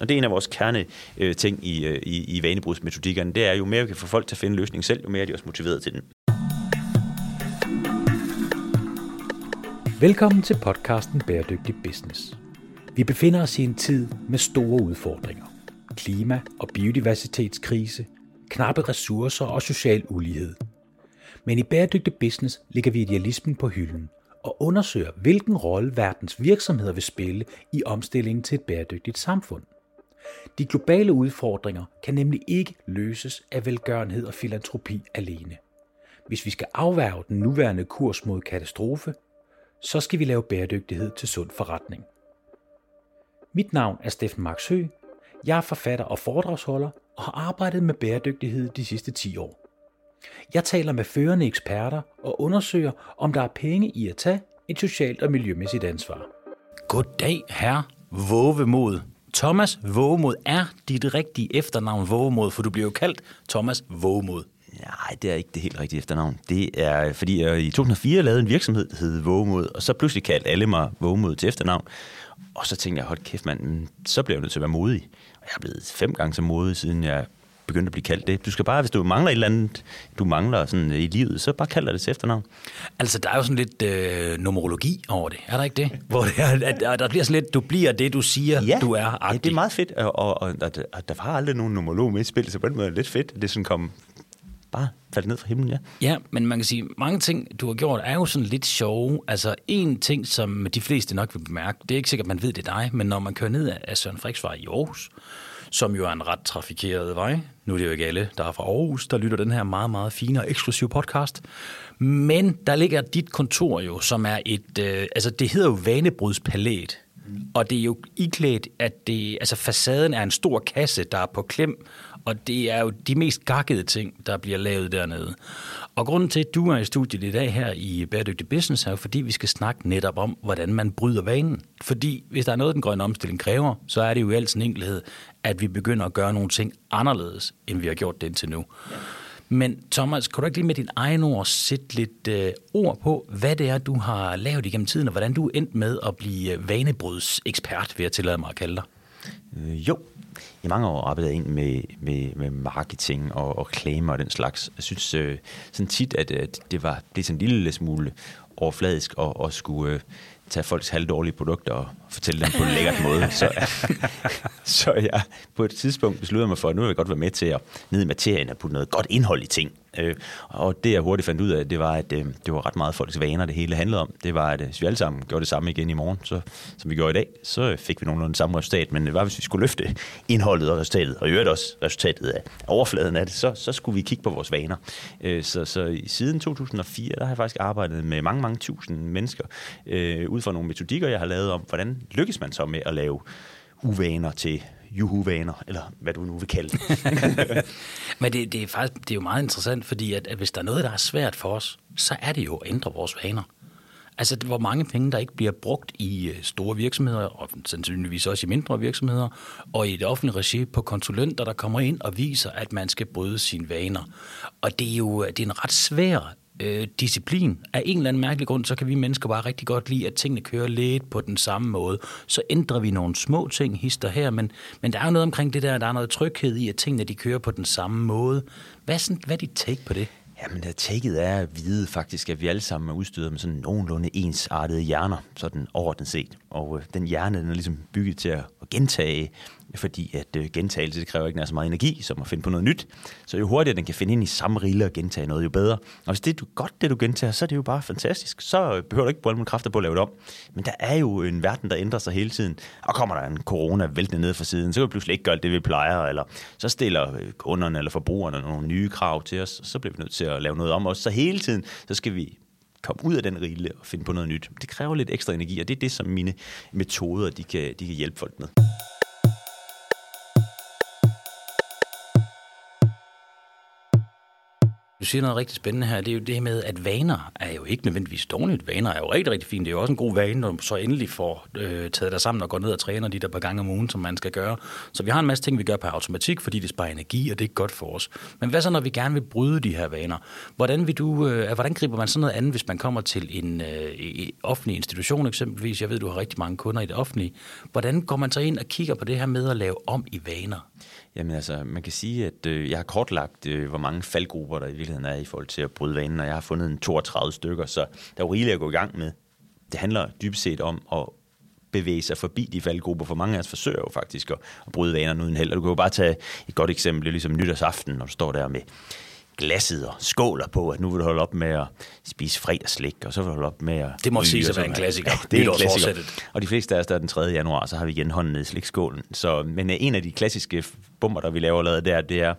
Og det er en af vores kerne øh, ting i, øh, i, i vanebrudsmetodikkerne. Det er jo mere vi kan få folk til at finde løsningen selv, jo mere er de også motiveret til den. Velkommen til podcasten Bæredygtig Business. Vi befinder os i en tid med store udfordringer. Klima- og biodiversitetskrise, knappe ressourcer og social ulighed. Men i Bæredygtig Business ligger vi idealismen på hylden og undersøger, hvilken rolle verdens virksomheder vil spille i omstillingen til et bæredygtigt samfund. De globale udfordringer kan nemlig ikke løses af velgørenhed og filantropi alene. Hvis vi skal afværge den nuværende kurs mod katastrofe, så skal vi lave bæredygtighed til sund forretning. Mit navn er Steffen Max Hø. Jeg er forfatter og foredragsholder og har arbejdet med bæredygtighed de sidste 10 år. Jeg taler med førende eksperter og undersøger, om der er penge i at tage et socialt og miljømæssigt ansvar. Goddag, herre Vågemod. Thomas Vågemod er dit rigtige efternavn Vågemod, for du bliver jo kaldt Thomas Vågemod. Nej, det er ikke det helt rigtige efternavn. Det er, fordi jeg i 2004 lavede en virksomhed, der hed Vågemod, og så pludselig kaldte alle mig Vågemod til efternavn. Og så tænkte jeg, hold kæft mand, mm, så bliver jeg nødt til at være modig. Og jeg er blevet fem gange så modig, siden jeg begyndte at blive kaldt det. Du skal bare, hvis du mangler et eller andet, du mangler sådan i livet, så bare kald det til efternavn. Altså, der er jo sådan lidt øh, numerologi over det, er der ikke det? Hvor det er, at, der bliver sådan lidt, du bliver det, du siger, ja, du er. Ja, det er meget fedt, og, og, og, og der var aldrig nogen numerolog med i spil, så på den måde er det lidt fedt, at det sådan kom bare faldt ned fra himlen, ja. Ja, men man kan sige, mange ting, du har gjort, er jo sådan lidt sjove. Altså, en ting, som de fleste nok vil bemærke, det er ikke sikkert, man ved, det er dig, men når man kører ned af Søren Friksvej i Aarhus, som jo er en ret trafikeret vej. Nu er det jo ikke alle, der er fra Aarhus, der lytter den her meget, meget fine og eksklusive podcast. Men der ligger dit kontor jo, som er et, øh, altså det hedder jo Vanebrudspalæt. Og det er jo iklædt, at det, altså facaden er en stor kasse, der er på klem, og det er jo de mest gakkede ting, der bliver lavet dernede. Og grunden til, at du er i studiet i dag her i Bæredygtig Business, er jo fordi, vi skal snakke netop om, hvordan man bryder vanen. Fordi hvis der er noget, den grønne omstilling kræver, så er det jo i al sin enkelhed, at vi begynder at gøre nogle ting anderledes, end vi har gjort det indtil nu. Ja. Men Thomas, kan du ikke lige med din egen ord sætte lidt øh, ord på, hvad det er, du har lavet igennem tiden, og hvordan du er endt med at blive øh, vanebrydsekspert, vil jeg tillade mig at kalde dig? Øh, jo, i mange år arbejdet ind med, med, med marketing og, og claimer og den slags. Jeg synes øh, sådan tit, at, at det var det sådan en lille smule overfladisk at, at skulle øh, tage folks halvdårlige produkter og fortælle dem på en lækkert måde. Så, så jeg på et tidspunkt besluttede mig for, at nu vil jeg godt være med til at ned i materien og putte noget godt indhold i ting. Øh, og det jeg hurtigt fandt ud af, det var, at øh, det var ret meget folks vaner, det hele handlede om. Det var, at øh, hvis vi alle sammen gjorde det samme igen i morgen, så, som vi gjorde i dag, så fik vi nogenlunde samme resultat. Men det var, hvis vi skulle løfte indholdet og resultatet, og i øvrigt også resultatet af overfladen af det, så, så skulle vi kigge på vores vaner. Øh, så, så siden 2004, der har jeg faktisk arbejdet med mange, mange tusind mennesker, øh, ud fra nogle metodikker, jeg har lavet om, hvordan lykkes man så med at lave uvaner til juhu-vaner, eller hvad du nu vil kalde det. Men det, det, er faktisk det er jo meget interessant, fordi at, at hvis der er noget, der er svært for os, så er det jo at ændre vores vaner. Altså, hvor mange penge, der ikke bliver brugt i øh, store virksomheder, og sandsynligvis også i mindre virksomheder, og i det offentlige regi på konsulenter, der kommer ind og viser, at man skal bryde sine vaner. Og det er jo det er en ret svær øh, disciplin. Af en eller anden mærkelig grund, så kan vi mennesker bare rigtig godt lide, at tingene kører lidt på den samme måde. Så ændrer vi nogle små ting, hister her, men, men der er jo noget omkring det der, der er noget tryghed i, at tingene de kører på den samme måde. Hvad er, sådan, hvad er dit take på det? Jamen, øh, det taget er at vide faktisk, at vi alle sammen er udstyret med sådan nogenlunde ensartede hjerner, sådan overordnet set. Og øh, den hjerne, den er ligesom bygget til at, at gentage fordi at øh, gentagelse det kræver ikke nær så meget energi som at finde på noget nyt. Så jo hurtigere den kan finde ind i samme rille og gentage noget, jo bedre. Og hvis det er du, godt, det du gentager, så er det jo bare fantastisk. Så øh, behøver du ikke bruge alle kræfter på at lave det om. Men der er jo en verden, der ændrer sig hele tiden. Og kommer der en corona væltende ned fra siden, så kan vi pludselig ikke gøre det, vi plejer. Eller så stiller øh, kunderne eller forbrugerne nogle nye krav til os. Så bliver vi nødt til at lave noget om os. Så hele tiden, så skal vi komme ud af den rille og finde på noget nyt. Det kræver lidt ekstra energi, og det er det, som mine metoder de kan, de kan hjælpe folk med. Du siger noget rigtig spændende her, det er jo det med, at vaner er jo ikke nødvendigvis dårligt. Vaner er jo rigtig, rigtig fint. Det er jo også en god vane, når du så endelig får øh, taget dig sammen og går ned og træner de der par gange om ugen, som man skal gøre. Så vi har en masse ting, vi gør på automatik, fordi det sparer energi, og det er godt for os. Men hvad så, når vi gerne vil bryde de her vaner? Hvordan, vil du, øh, hvordan griber man sådan noget andet, hvis man kommer til en øh, offentlig institution eksempelvis? Jeg ved, du har rigtig mange kunder i det offentlige. Hvordan går man så ind og kigger på det her med at lave om i vaner? Jamen altså, man kan sige, at øh, jeg har kortlagt, øh, hvor mange faldgrupper der i virkeligheden er i forhold til at bryde vanen, og jeg har fundet en 32 stykker, så der er jo rigeligt at gå i gang med. Det handler dybest set om at bevæge sig forbi de faldgrupper, for mange af os forsøger jo faktisk at, at bryde vanerne uden held. Og du kan jo bare tage et godt eksempel, det er ligesom nytårsaften, når du står der med glasset og skåler på, at nu vil du holde op med at spise fredagsslik, og så vil du holde op med at... Det må sige at være en klassiker. Ja, det er en klassiker. Og de fleste af os, der er den 3. januar, så har vi igen hånden ned i slikskålen. Så, men en af de klassiske bomber, der vi laver allerede der, det er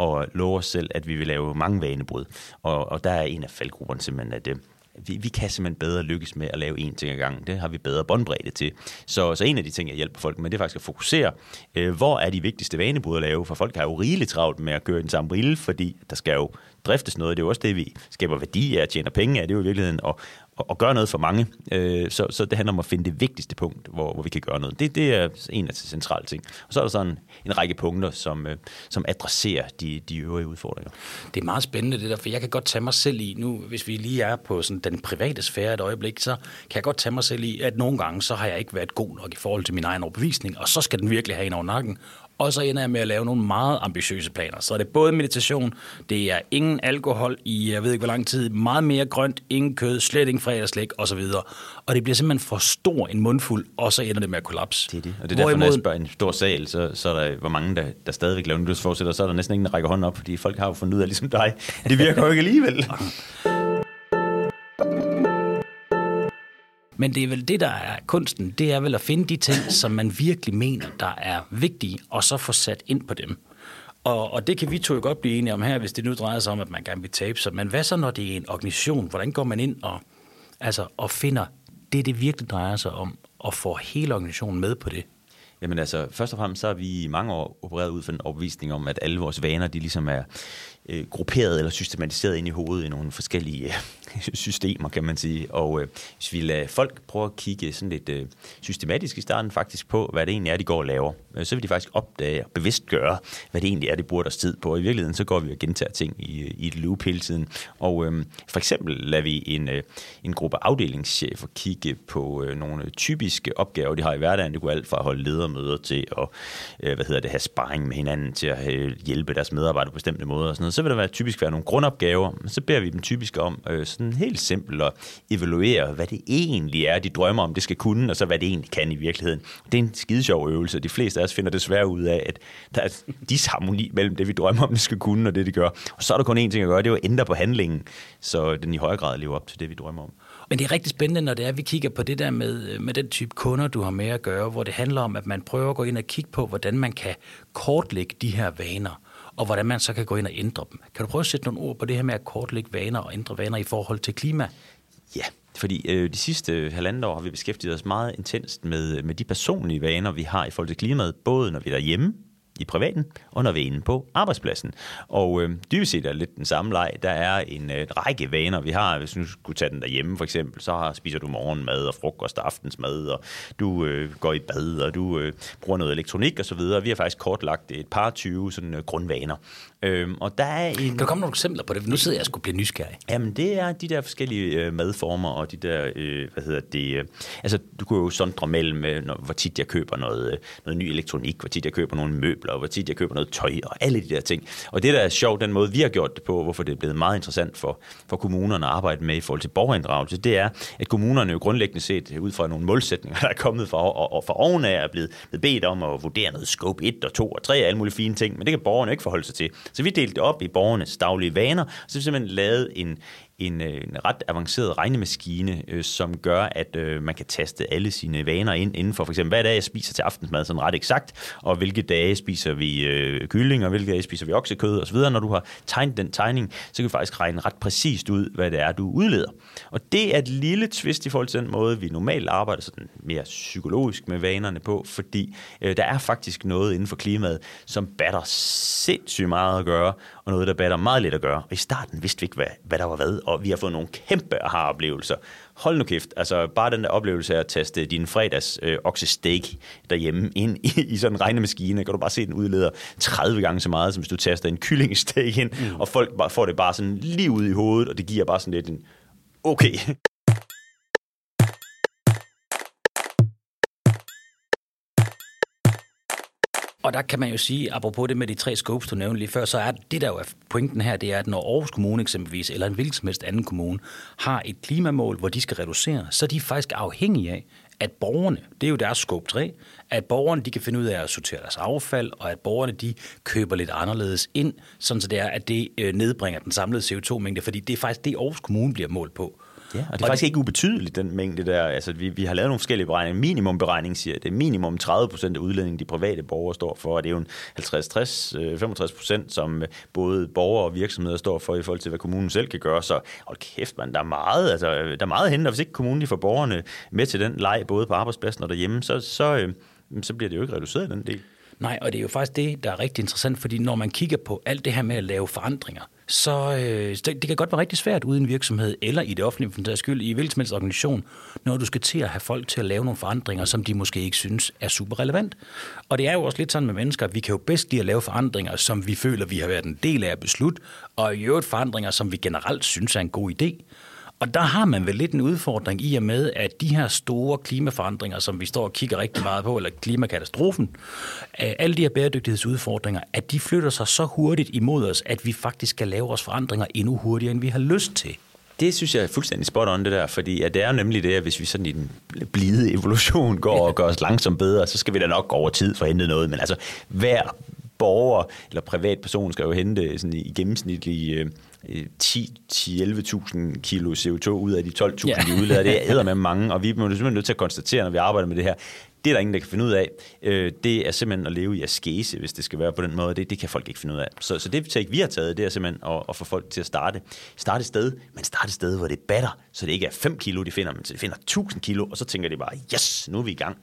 at love os selv, at vi vil lave mange vanebrud. Og, og der er en af faldgrupperne simpelthen, at det, vi, vi kan simpelthen bedre lykkes med at lave én ting ad gangen. Det har vi bedre båndbredde til. Så, så en af de ting, jeg hjælper folk med, det er faktisk at fokusere, øh, hvor er de vigtigste vanebrud at lave, for folk har jo rigeligt travlt med at køre den samme brille, fordi der skal jo driftes noget. Det er jo også det, vi skaber værdi af, tjener penge af. Det er jo i virkeligheden at, at, at gøre noget for mange. Øh, så, så det handler om at finde det vigtigste punkt, hvor, hvor vi kan gøre noget. Det, det er en af de centrale ting. Og så er der sådan en række punkter, som, øh, som adresserer de, de øvrige udfordringer. Det er meget spændende det der, for jeg kan godt tage mig selv i, nu hvis vi lige er på sådan den private sfære et øjeblik, så kan jeg godt tage mig selv i, at nogle gange, så har jeg ikke været god nok i forhold til min egen overbevisning, og så skal den virkelig have en over nakken, og så ender jeg med at lave nogle meget ambitiøse planer. Så er det både meditation, det er ingen alkohol i, jeg ved ikke hvor lang tid, meget mere grønt, ingen kød, slet ingen fredagslæg osv. Og det bliver simpelthen for stor en mundfuld, og så ender det med at kollapse. Det er det. Og det er derfor, når jeg spørger en stor sal, så, så er der, hvor mange, der, der stadigvæk laver nytårsforsætter, så er der næsten ingen, der rækker hånden op, fordi folk har jo fundet ud af, ligesom dig, det virker jo ikke alligevel. Men det er vel det, der er kunsten. Det er vel at finde de ting, som man virkelig mener, der er vigtige, og så få sat ind på dem. Og, og det kan vi to jo godt blive enige om her, hvis det nu drejer sig om, at man gerne vil tabe sig. Men hvad så, når det er en organisation? Hvordan går man ind og, altså, og finder det, det virkelig drejer sig om, og får hele organisationen med på det? Jamen altså, først og fremmest så har vi i mange år opereret ud fra en opvisning om, at alle vores vaner, de ligesom er øh, grupperet eller systematiseret ind i hovedet i nogle forskellige øh, systemer, kan man sige. Og øh, hvis vi lader folk prøve at kigge sådan lidt øh, systematisk i starten faktisk på, hvad det egentlig er, de går og laver, øh, så vil de faktisk opdage og bevidst gøre, hvad det egentlig er, de bruger deres tid på. Og i virkeligheden, så går vi og gentager ting i, i et loop hele tiden. Og øh, for eksempel lader vi en, øh, en gruppe afdelingschefer kigge på øh, nogle typiske opgaver, de har i hverdagen. Det kunne alt fra at holde leder møder til at øh, hvad hedder det, have sparring med hinanden, til at øh, hjælpe deres medarbejdere på bestemte måder og sådan noget så vil der være, typisk være nogle grundopgaver, men så beder vi dem typisk om øh, sådan helt simpelt at evaluere, hvad det egentlig er, de drømmer om, det skal kunne, og så hvad det egentlig kan i virkeligheden. Det er en skide sjov øvelse, de fleste af os finder desværre ud af, at der er disharmoni mellem det, vi drømmer om, det skal kunne, og det, de gør. Og så er der kun én ting at gøre, det er at ændre på handlingen, så den i højere grad lever op til det, vi drømmer om. Men det er rigtig spændende, når det er, at vi kigger på det der med, øh, med den type kunder, du har med at gøre, hvor det handler om, at man prøver at gå ind og kigge på, hvordan man kan kortlægge de her vaner og hvordan man så kan gå ind og ændre dem. Kan du prøve at sætte nogle ord på det her med at kortlægge vaner og ændre vaner i forhold til klima? Ja, fordi øh, de sidste halvandet år har vi beskæftiget os meget intenst med, øh, med de personlige vaner, vi har i forhold til klimaet, både når vi er derhjemme, i privaten, og når vi er inde på arbejdspladsen. Og øh, dybest set er det lidt den samme leg. Der er en øh, række vaner, vi har. Hvis du skulle tage den derhjemme for eksempel, så har, spiser du morgenmad og frokost og aftensmad, og du øh, går i bad, og du øh, bruger noget elektronik osv. Vi har faktisk kortlagt et par 20 sådan, øh, grundvaner. Øhm, og der er en... Kan du komme nogle eksempler på det? Nu sidder jeg og skulle blive nysgerrig. Jamen, det er de der forskellige øh, madformer, og de der, øh, hvad hedder det, øh, altså du kunne jo sondre mellem, øh, når, hvor tit jeg køber noget, øh, noget ny elektronik, hvor tit jeg køber nogle møbler, og hvor tit jeg køber noget tøj, og alle de der ting. Og det der er sjovt, den måde vi har gjort det på, hvorfor det er blevet meget interessant for, for kommunerne at arbejde med i forhold til borgerinddragelse, det er, at kommunerne jo grundlæggende set, ud fra nogle målsætninger, der er kommet fra, og, og fra oven af, er blevet, blevet bedt om at vurdere noget scope 1 og 2 og 3 og alle mulige fine ting, men det kan borgerne ikke forholde sig til. Så vi delte det op i borgernes daglige vaner, så vi simpelthen lavet en, en, øh, en ret avanceret regnemaskine, øh, som gør, at øh, man kan taste alle sine vaner ind inden for for eksempel, hvad er jeg spiser til aftensmad, sådan ret eksakt, og hvilke dage spiser vi øh, kylling, og hvilke dage spiser vi oksekød osv. Når du har tegnet den tegning, så kan du faktisk regne ret præcist ud, hvad det er, du udleder. Og det er et lille twist i forhold til den måde, vi normalt arbejder sådan mere psykologisk med vanerne på, fordi øh, der er faktisk noget inden for klimaet, som batter sindssygt meget at gøre, og noget, der batter meget let at gøre. Og i starten vidste vi ikke, hvad, hvad der var hvad, og vi har fået nogle kæmpe aha-oplevelser. Hold nu kæft, altså bare den der oplevelse af at taste din fredags øh, oksesteak derhjemme ind i, i sådan en regnemaskine, kan du bare se, den udleder 30 gange så meget, som hvis du taster en kyllingesteak ind, mm. og folk bare, får det bare sådan lige ud i hovedet, og det giver bare sådan lidt en, okay, Og der kan man jo sige, apropos det med de tre scopes, du nævnte lige før, så er det der jo er pointen her, det er, at når Aarhus Kommune eksempelvis, eller en hvilken som helst anden kommune, har et klimamål, hvor de skal reducere, så er de faktisk afhængige af, at borgerne, det er jo deres scope 3, at borgerne de kan finde ud af at sortere deres affald, og at borgerne de køber lidt anderledes ind, sådan så det er, at det øh, nedbringer den samlede CO2-mængde, fordi det er faktisk det, Aarhus Kommune bliver målt på. Ja, og det er og faktisk det, ikke ubetydeligt, den mængde der. Altså, vi, vi har lavet nogle forskellige beregninger. Minimumberegning siger, at det er minimum 30 procent af udledningen, de private borgere står for, og det er jo en 50-60-65 procent, som både borgere og virksomheder står for i forhold til, hvad kommunen selv kan gøre. Så hold kæft, man, der er meget, altså, der er meget henne, og hvis ikke kommunen de får borgerne med til den leg, både på arbejdspladsen og derhjemme, så, så, øh, så bliver det jo ikke reduceret den del. Nej, og det er jo faktisk det, der er rigtig interessant, fordi når man kigger på alt det her med at lave forandringer, så øh, det, det kan godt være rigtig svært uden virksomhed, eller i det offentlige for den skyld, i hvilken som helst organisation, når du skal til at have folk til at lave nogle forandringer, som de måske ikke synes er super relevant. Og det er jo også lidt sådan med mennesker, at vi kan jo bedst lide at lave forandringer, som vi føler, vi har været en del af at beslutte, og i øvrigt forandringer, som vi generelt synes er en god idé. Og der har man vel lidt en udfordring i og med, at de her store klimaforandringer, som vi står og kigger rigtig meget på, eller klimakatastrofen, øh, alle de her bæredygtighedsudfordringer, at de flytter sig så hurtigt imod os, at vi faktisk skal lave vores forandringer endnu hurtigere, end vi har lyst til. Det synes jeg er fuldstændig spot on, det der, fordi at det er nemlig det, at hvis vi sådan i den blide evolution går og gør os langsomt bedre, så skal vi da nok gå over tid for at hente noget, men altså hver borger eller privatperson skal jo hente sådan i gennemsnitlig 10-11.000 øh, kilo CO2 ud af de 12.000, ja. de udleder. Det er med mange, og vi er simpelthen nødt til at konstatere, når vi arbejder med det her, det er der ingen, der kan finde ud af. Øh, det er simpelthen at leve i askese, hvis det skal være på den måde. Det, det kan folk ikke finde ud af. Så, så det take, vi har taget, det er simpelthen at, at få folk til at starte. Starte et sted, men starte et sted, hvor det batter, så det ikke er 5 kilo, de finder, men de finder 1000 kilo, og så tænker de bare, yes, nu er vi i gang.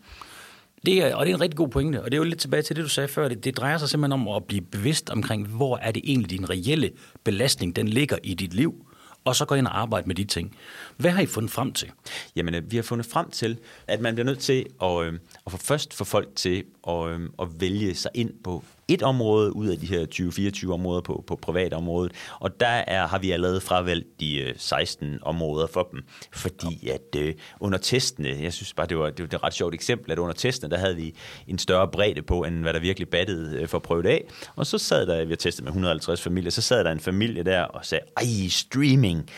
Det er, og det er en rigtig god pointe, og det er jo lidt tilbage til det, du sagde før. Det, det drejer sig simpelthen om at blive bevidst omkring, hvor er det egentlig din reelle belastning, den ligger i dit liv, og så gå ind og arbejde med de ting. Hvad har I fundet frem til? Jamen, øh, vi har fundet frem til, at man bliver nødt til at, øh, at få først få folk til at, øh, at vælge sig ind på et område ud af de her 20-24 områder på, på privatområdet, og der er, har vi allerede fravalgt de øh, 16 områder for dem, fordi at øh, under testene, jeg synes bare, det var, det var et ret sjovt eksempel, at under testene, der havde vi en større bredde på, end hvad der virkelig battede øh, for prøvet af, og så sad der, vi har testet med 150 familier, så sad der en familie der og sagde, ej, streaming,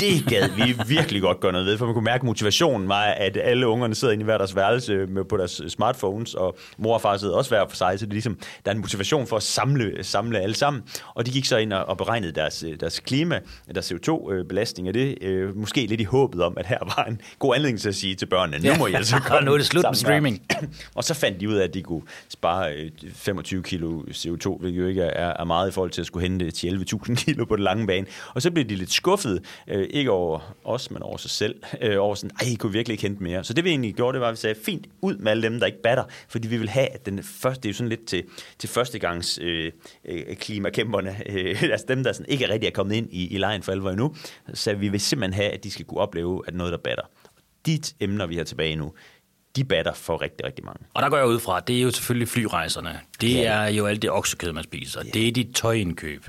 det gad vi virkelig godt gøre noget ved, for man kunne mærke motivationen var, at alle ungerne sidder inde i hver deres værelse med på deres smartphones, og mor og far sidder også hver for sig, så det er ligesom, der er en motivation for at samle, samle alle sammen. Og de gik så ind og, beregnede deres, deres klima, deres CO2-belastning af det, øh, måske lidt i håbet om, at her var en god anledning til at sige til børnene, nu må I altså komme Nu er det slut med streaming. og så fandt de ud af, at de kunne spare 25 øh, kilo CO2, hvilket jo ikke er, er meget i forhold til at skulle hente til 11.000 kilo på den lange bane. Og så blev de lidt skuffet, øh, øh, ikke over os, men over sig selv, øh, over sådan, ej, I kunne virkelig ikke hente mere. Så det vi egentlig gjorde, det var, at vi sagde, fint, ud med alle dem, der ikke batter, fordi vi vil have, at den første, det er jo sådan lidt til, til førstegangs øh, øh, klimakæmperne, øh, altså dem, der sådan ikke rigtig er kommet ind i, i lejen for alvor endnu, så vi vil simpelthen have, at de skal kunne opleve, at noget, der batter. De emner, vi har tilbage nu, de batter for rigtig, rigtig mange. Og der går jeg ud fra, det er jo selvfølgelig flyrejserne. Det ja. er jo alt det oksekød, man spiser. Ja. Det er dit tøjindkøb.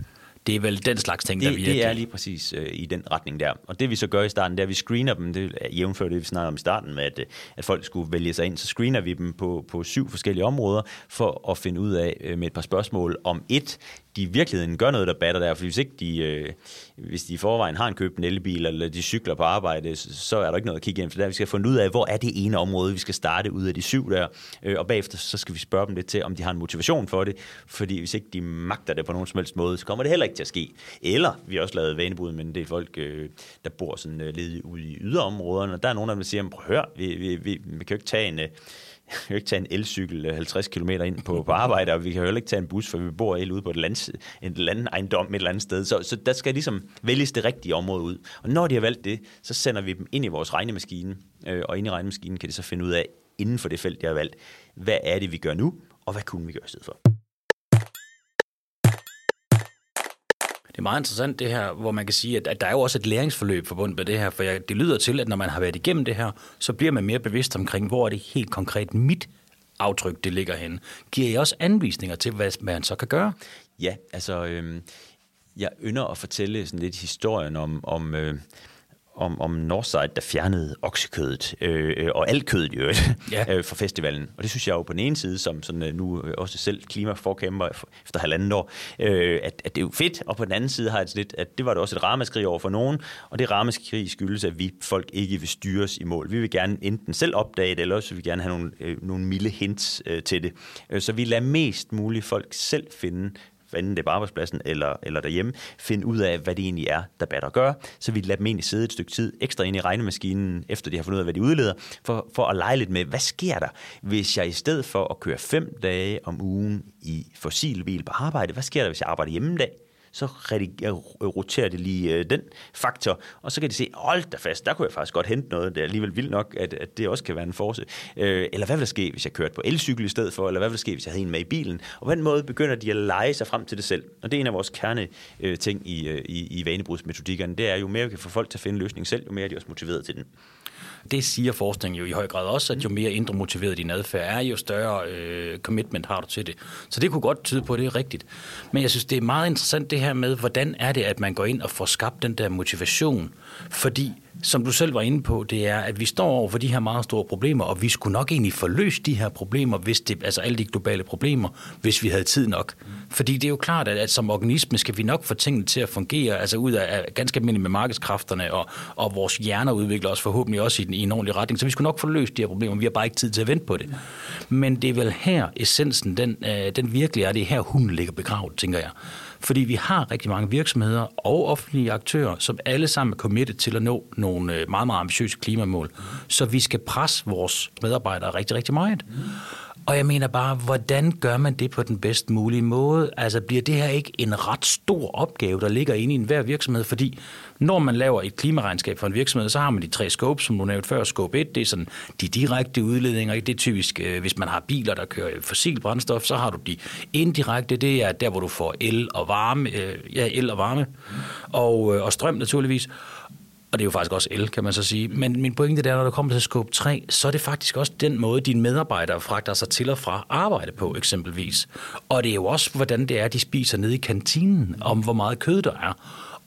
Det er vel den slags ting, det, der virkelig... Det er lige præcis øh, i den retning der. Og det vi så gør i starten, det er, at vi screener dem, det er jævnført det, vi snakkede om i starten, med at, øh, at folk skulle vælge sig ind, så screener vi dem på, på syv forskellige områder, for at finde ud af øh, med et par spørgsmål om et, de i virkeligheden gør noget, der batter der. For hvis ikke de, øh, hvis de i forvejen har en købt en elbil, eller de cykler på arbejde, så er der ikke noget at kigge ind. For der vi skal finde ud af, hvor er det ene område, vi skal starte ud af de syv der. Øh, og bagefter så skal vi spørge dem lidt til, om de har en motivation for det. Fordi hvis ikke de magter det på nogen som helst måde, så kommer det heller ikke til at ske. Eller vi har også lavet vanebud med en del folk, øh, der bor sådan øh, lidt ude i yderområderne. Og der er nogen, der siger, prøv at høre, vi, vi, vi, vi kan jo ikke tage en... Øh, jeg kan jo ikke tage en elcykel øh, 50 km ind på, på arbejde, og vi kan jo heller ikke tage en bus, for vi bor helt ude på et land, en land ejendom et eller andet sted. Så, så der skal ligesom vælges det rigtige område ud. Og når de har valgt det, så sender vi dem ind i vores regnemaskine, øh, og ind i regnemaskinen kan de så finde ud af, inden for det felt, de har valgt, hvad er det, vi gør nu, og hvad kunne vi gøre i stedet for. Det er meget interessant det her, hvor man kan sige, at, at der er jo også et læringsforløb forbundet med det her, for jeg, det lyder til, at når man har været igennem det her, så bliver man mere bevidst omkring, hvor er det helt konkret mit aftryk, det ligger hen. Giver I også anvisninger til, hvad man så kan gøre? Ja, altså, øh, jeg ynder at fortælle sådan lidt historien om, om øh, om, om Northside, der fjernede oksekødet øh, og alt kødet i øvrigt ja. øh, fra festivalen. Og det synes jeg jo på den ene side, som sådan, øh, nu også selv klimaforkæmper efter halvandet år, øh, at, at det er jo fedt, og på den anden side har jeg lidt, at det var det også et ramaskrig over for nogen, og det ramaskrig skyldes, at vi folk ikke vil styres i mål. Vi vil gerne enten selv opdage det, eller også vil vi gerne have nogle, øh, nogle milde hints øh, til det. Øh, så vi lader mest muligt folk selv finde enten det er på arbejdspladsen eller, eller derhjemme, finde ud af, hvad det egentlig er, der batter gør, så vi lader dem egentlig sidde et stykke tid ekstra ind i regnemaskinen, efter de har fundet ud af, hvad de udleder, for, for at lege lidt med, hvad sker der, hvis jeg i stedet for at køre fem dage om ugen i fossilbil på arbejde, hvad sker der, hvis jeg arbejder hjemme dag? Så øh, roterer det lige øh, den faktor, og så kan de se, hold da fast, der kunne jeg faktisk godt hente noget, det er alligevel vildt nok, at, at det også kan være en force. Øh, eller hvad vil der ske, hvis jeg kørte på elcykel i stedet for, eller hvad vil der ske, hvis jeg havde en med i bilen? Og på den måde begynder de at lege sig frem til det selv. Og det er en af vores kerne øh, ting i, øh, i, i vanebrugsmetodikkerne, det er jo mere vi kan få folk til at finde løsning selv, jo mere er de også motiveret til den. Det siger forskningen jo i høj grad også, at jo mere indre motiveret din adfærd er, jo større øh, commitment har du til det. Så det kunne godt tyde på, at det er rigtigt. Men jeg synes, det er meget interessant det her med, hvordan er det, at man går ind og får skabt den der motivation. Fordi som du selv var inde på, det er, at vi står over for de her meget store problemer, og vi skulle nok egentlig forløse de her problemer, hvis det, altså alle de globale problemer, hvis vi havde tid nok. Fordi det er jo klart, at, at som organisme skal vi nok få tingene til at fungere, altså ud af, af ganske almindeligt med markedskræfterne, og, og vores hjerner udvikler os forhåbentlig også i, den, i en ordentlig retning. Så vi skulle nok forløse de her problemer, vi har bare ikke tid til at vente på det. Men det er vel her essensen, den, øh, den virkelig er, det er her hunden ligger begravet, tænker jeg. Fordi vi har rigtig mange virksomheder og offentlige aktører, som alle sammen er committed til at nå nogle øh, meget, meget ambitiøse klimamål. Så vi skal presse vores medarbejdere rigtig, rigtig meget. Og jeg mener bare, hvordan gør man det på den bedst mulige måde? Altså bliver det her ikke en ret stor opgave, der ligger inde i enhver virksomhed? Fordi når man laver et klimaregnskab for en virksomhed, så har man de tre scopes, som du nævnte før. Scope 1, det er sådan de direkte udledninger. Det er typisk, øh, hvis man har biler, der kører fossil brændstof, så har du de indirekte. Det er der, hvor du får el og varme, øh, ja, el og varme og, øh, og strøm naturligvis og det er jo faktisk også el, kan man så sige. Men min pointe er, når du kommer til scope 3, så er det faktisk også den måde, dine medarbejdere fragter sig til og fra arbejde på, eksempelvis. Og det er jo også, hvordan det er, de spiser nede i kantinen, om hvor meget kød der er.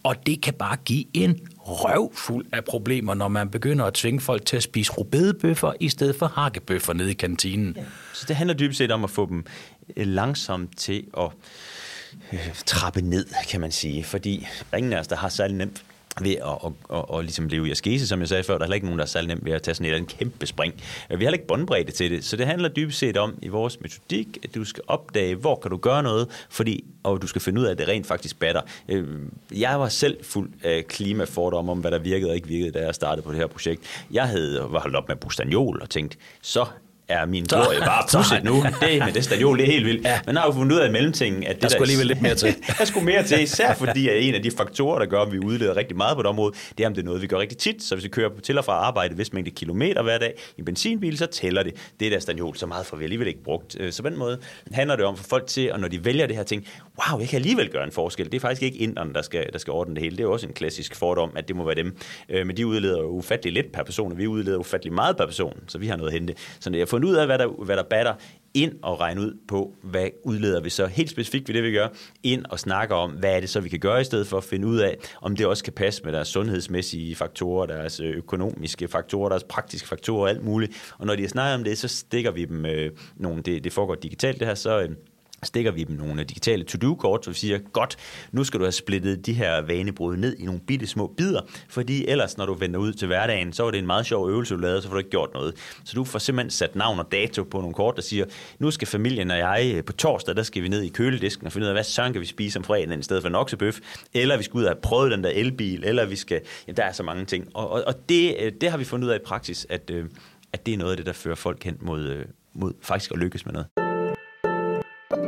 Og det kan bare give en røvfuld af problemer, når man begynder at tvinge folk til at spise rubedebøffer i stedet for hakkebøffer nede i kantinen. Ja. Så det handler dybest set om at få dem øh, langsomt til at øh, trappe ned, kan man sige. Fordi ingen af os, der har særlig nemt ved at, at, at, at, ligesom leve i askese, som jeg sagde før. Der er heller ikke nogen, der er særlig nemt ved at tage sådan et en kæmpe spring. Øh, vi har heller ikke båndbredde til det, så det handler dybest set om i vores metodik, at du skal opdage, hvor kan du gøre noget, fordi, og du skal finde ud af, at det rent faktisk batter. Øh, jeg var selv fuld af klimafordomme om, hvad der virkede og ikke virkede, da jeg startede på det her projekt. Jeg havde var holdt op med bustanjol og tænkt, så er min glorie bare pusset nu. Det med det stadion, det er helt vildt. Ja. Man har jo fundet ud af mellemtingen, at det der, skulle alligevel lidt mere til. der skulle mere til, især fordi at en af de faktorer, der gør, at vi udleder rigtig meget på det område, det er, om det er noget, vi gør rigtig tit. Så hvis vi kører til og fra arbejde, hvis mængde kilometer hver dag i en benzinbil, så tæller det. Det der stadion, så meget får vi alligevel ikke brugt. Øh, så på den måde handler det om for folk til, og når de vælger det her ting, wow, jeg kan alligevel gøre en forskel. Det er faktisk ikke inderne, der skal, der skal ordne det hele. Det er også en klassisk fordom, at det må være dem. Øh, men de udleder jo ufattelig lidt per person, og vi udleder ufattelig meget per person, så vi har noget at hente. Så jeg fundet ud af, hvad der, hvad der batter, ind og regne ud på, hvad udleder vi så helt specifikt ved det, vi gør, ind og snakke om, hvad er det så, vi kan gøre i stedet for at finde ud af, om det også kan passe med deres sundhedsmæssige faktorer, deres øh, økonomiske faktorer, deres praktiske faktorer og alt muligt. Og når de snakker om det, så stikker vi dem øh, nogle, det, det foregår digitalt det her, så, øh, stikker vi dem nogle digitale to-do-kort, så vi siger, godt, nu skal du have splittet de her vanebrud ned i nogle bitte små bidder, fordi ellers, når du vender ud til hverdagen, så er det en meget sjov øvelse, du lavede, så får du ikke gjort noget. Så du får simpelthen sat navn og dato på nogle kort, der siger, nu skal familien og jeg på torsdag, der skal vi ned i køledisken og finde ud af, hvad søren kan vi spise om fredagen i stedet for en oksebøf, eller vi skal ud og have prøvet den der elbil, eller vi skal, ja, der er så mange ting. Og, og, og det, øh, det har vi fundet ud af i praksis, at, øh, at det er noget af det, der fører folk hen mod, øh, mod faktisk at lykkes med noget. Men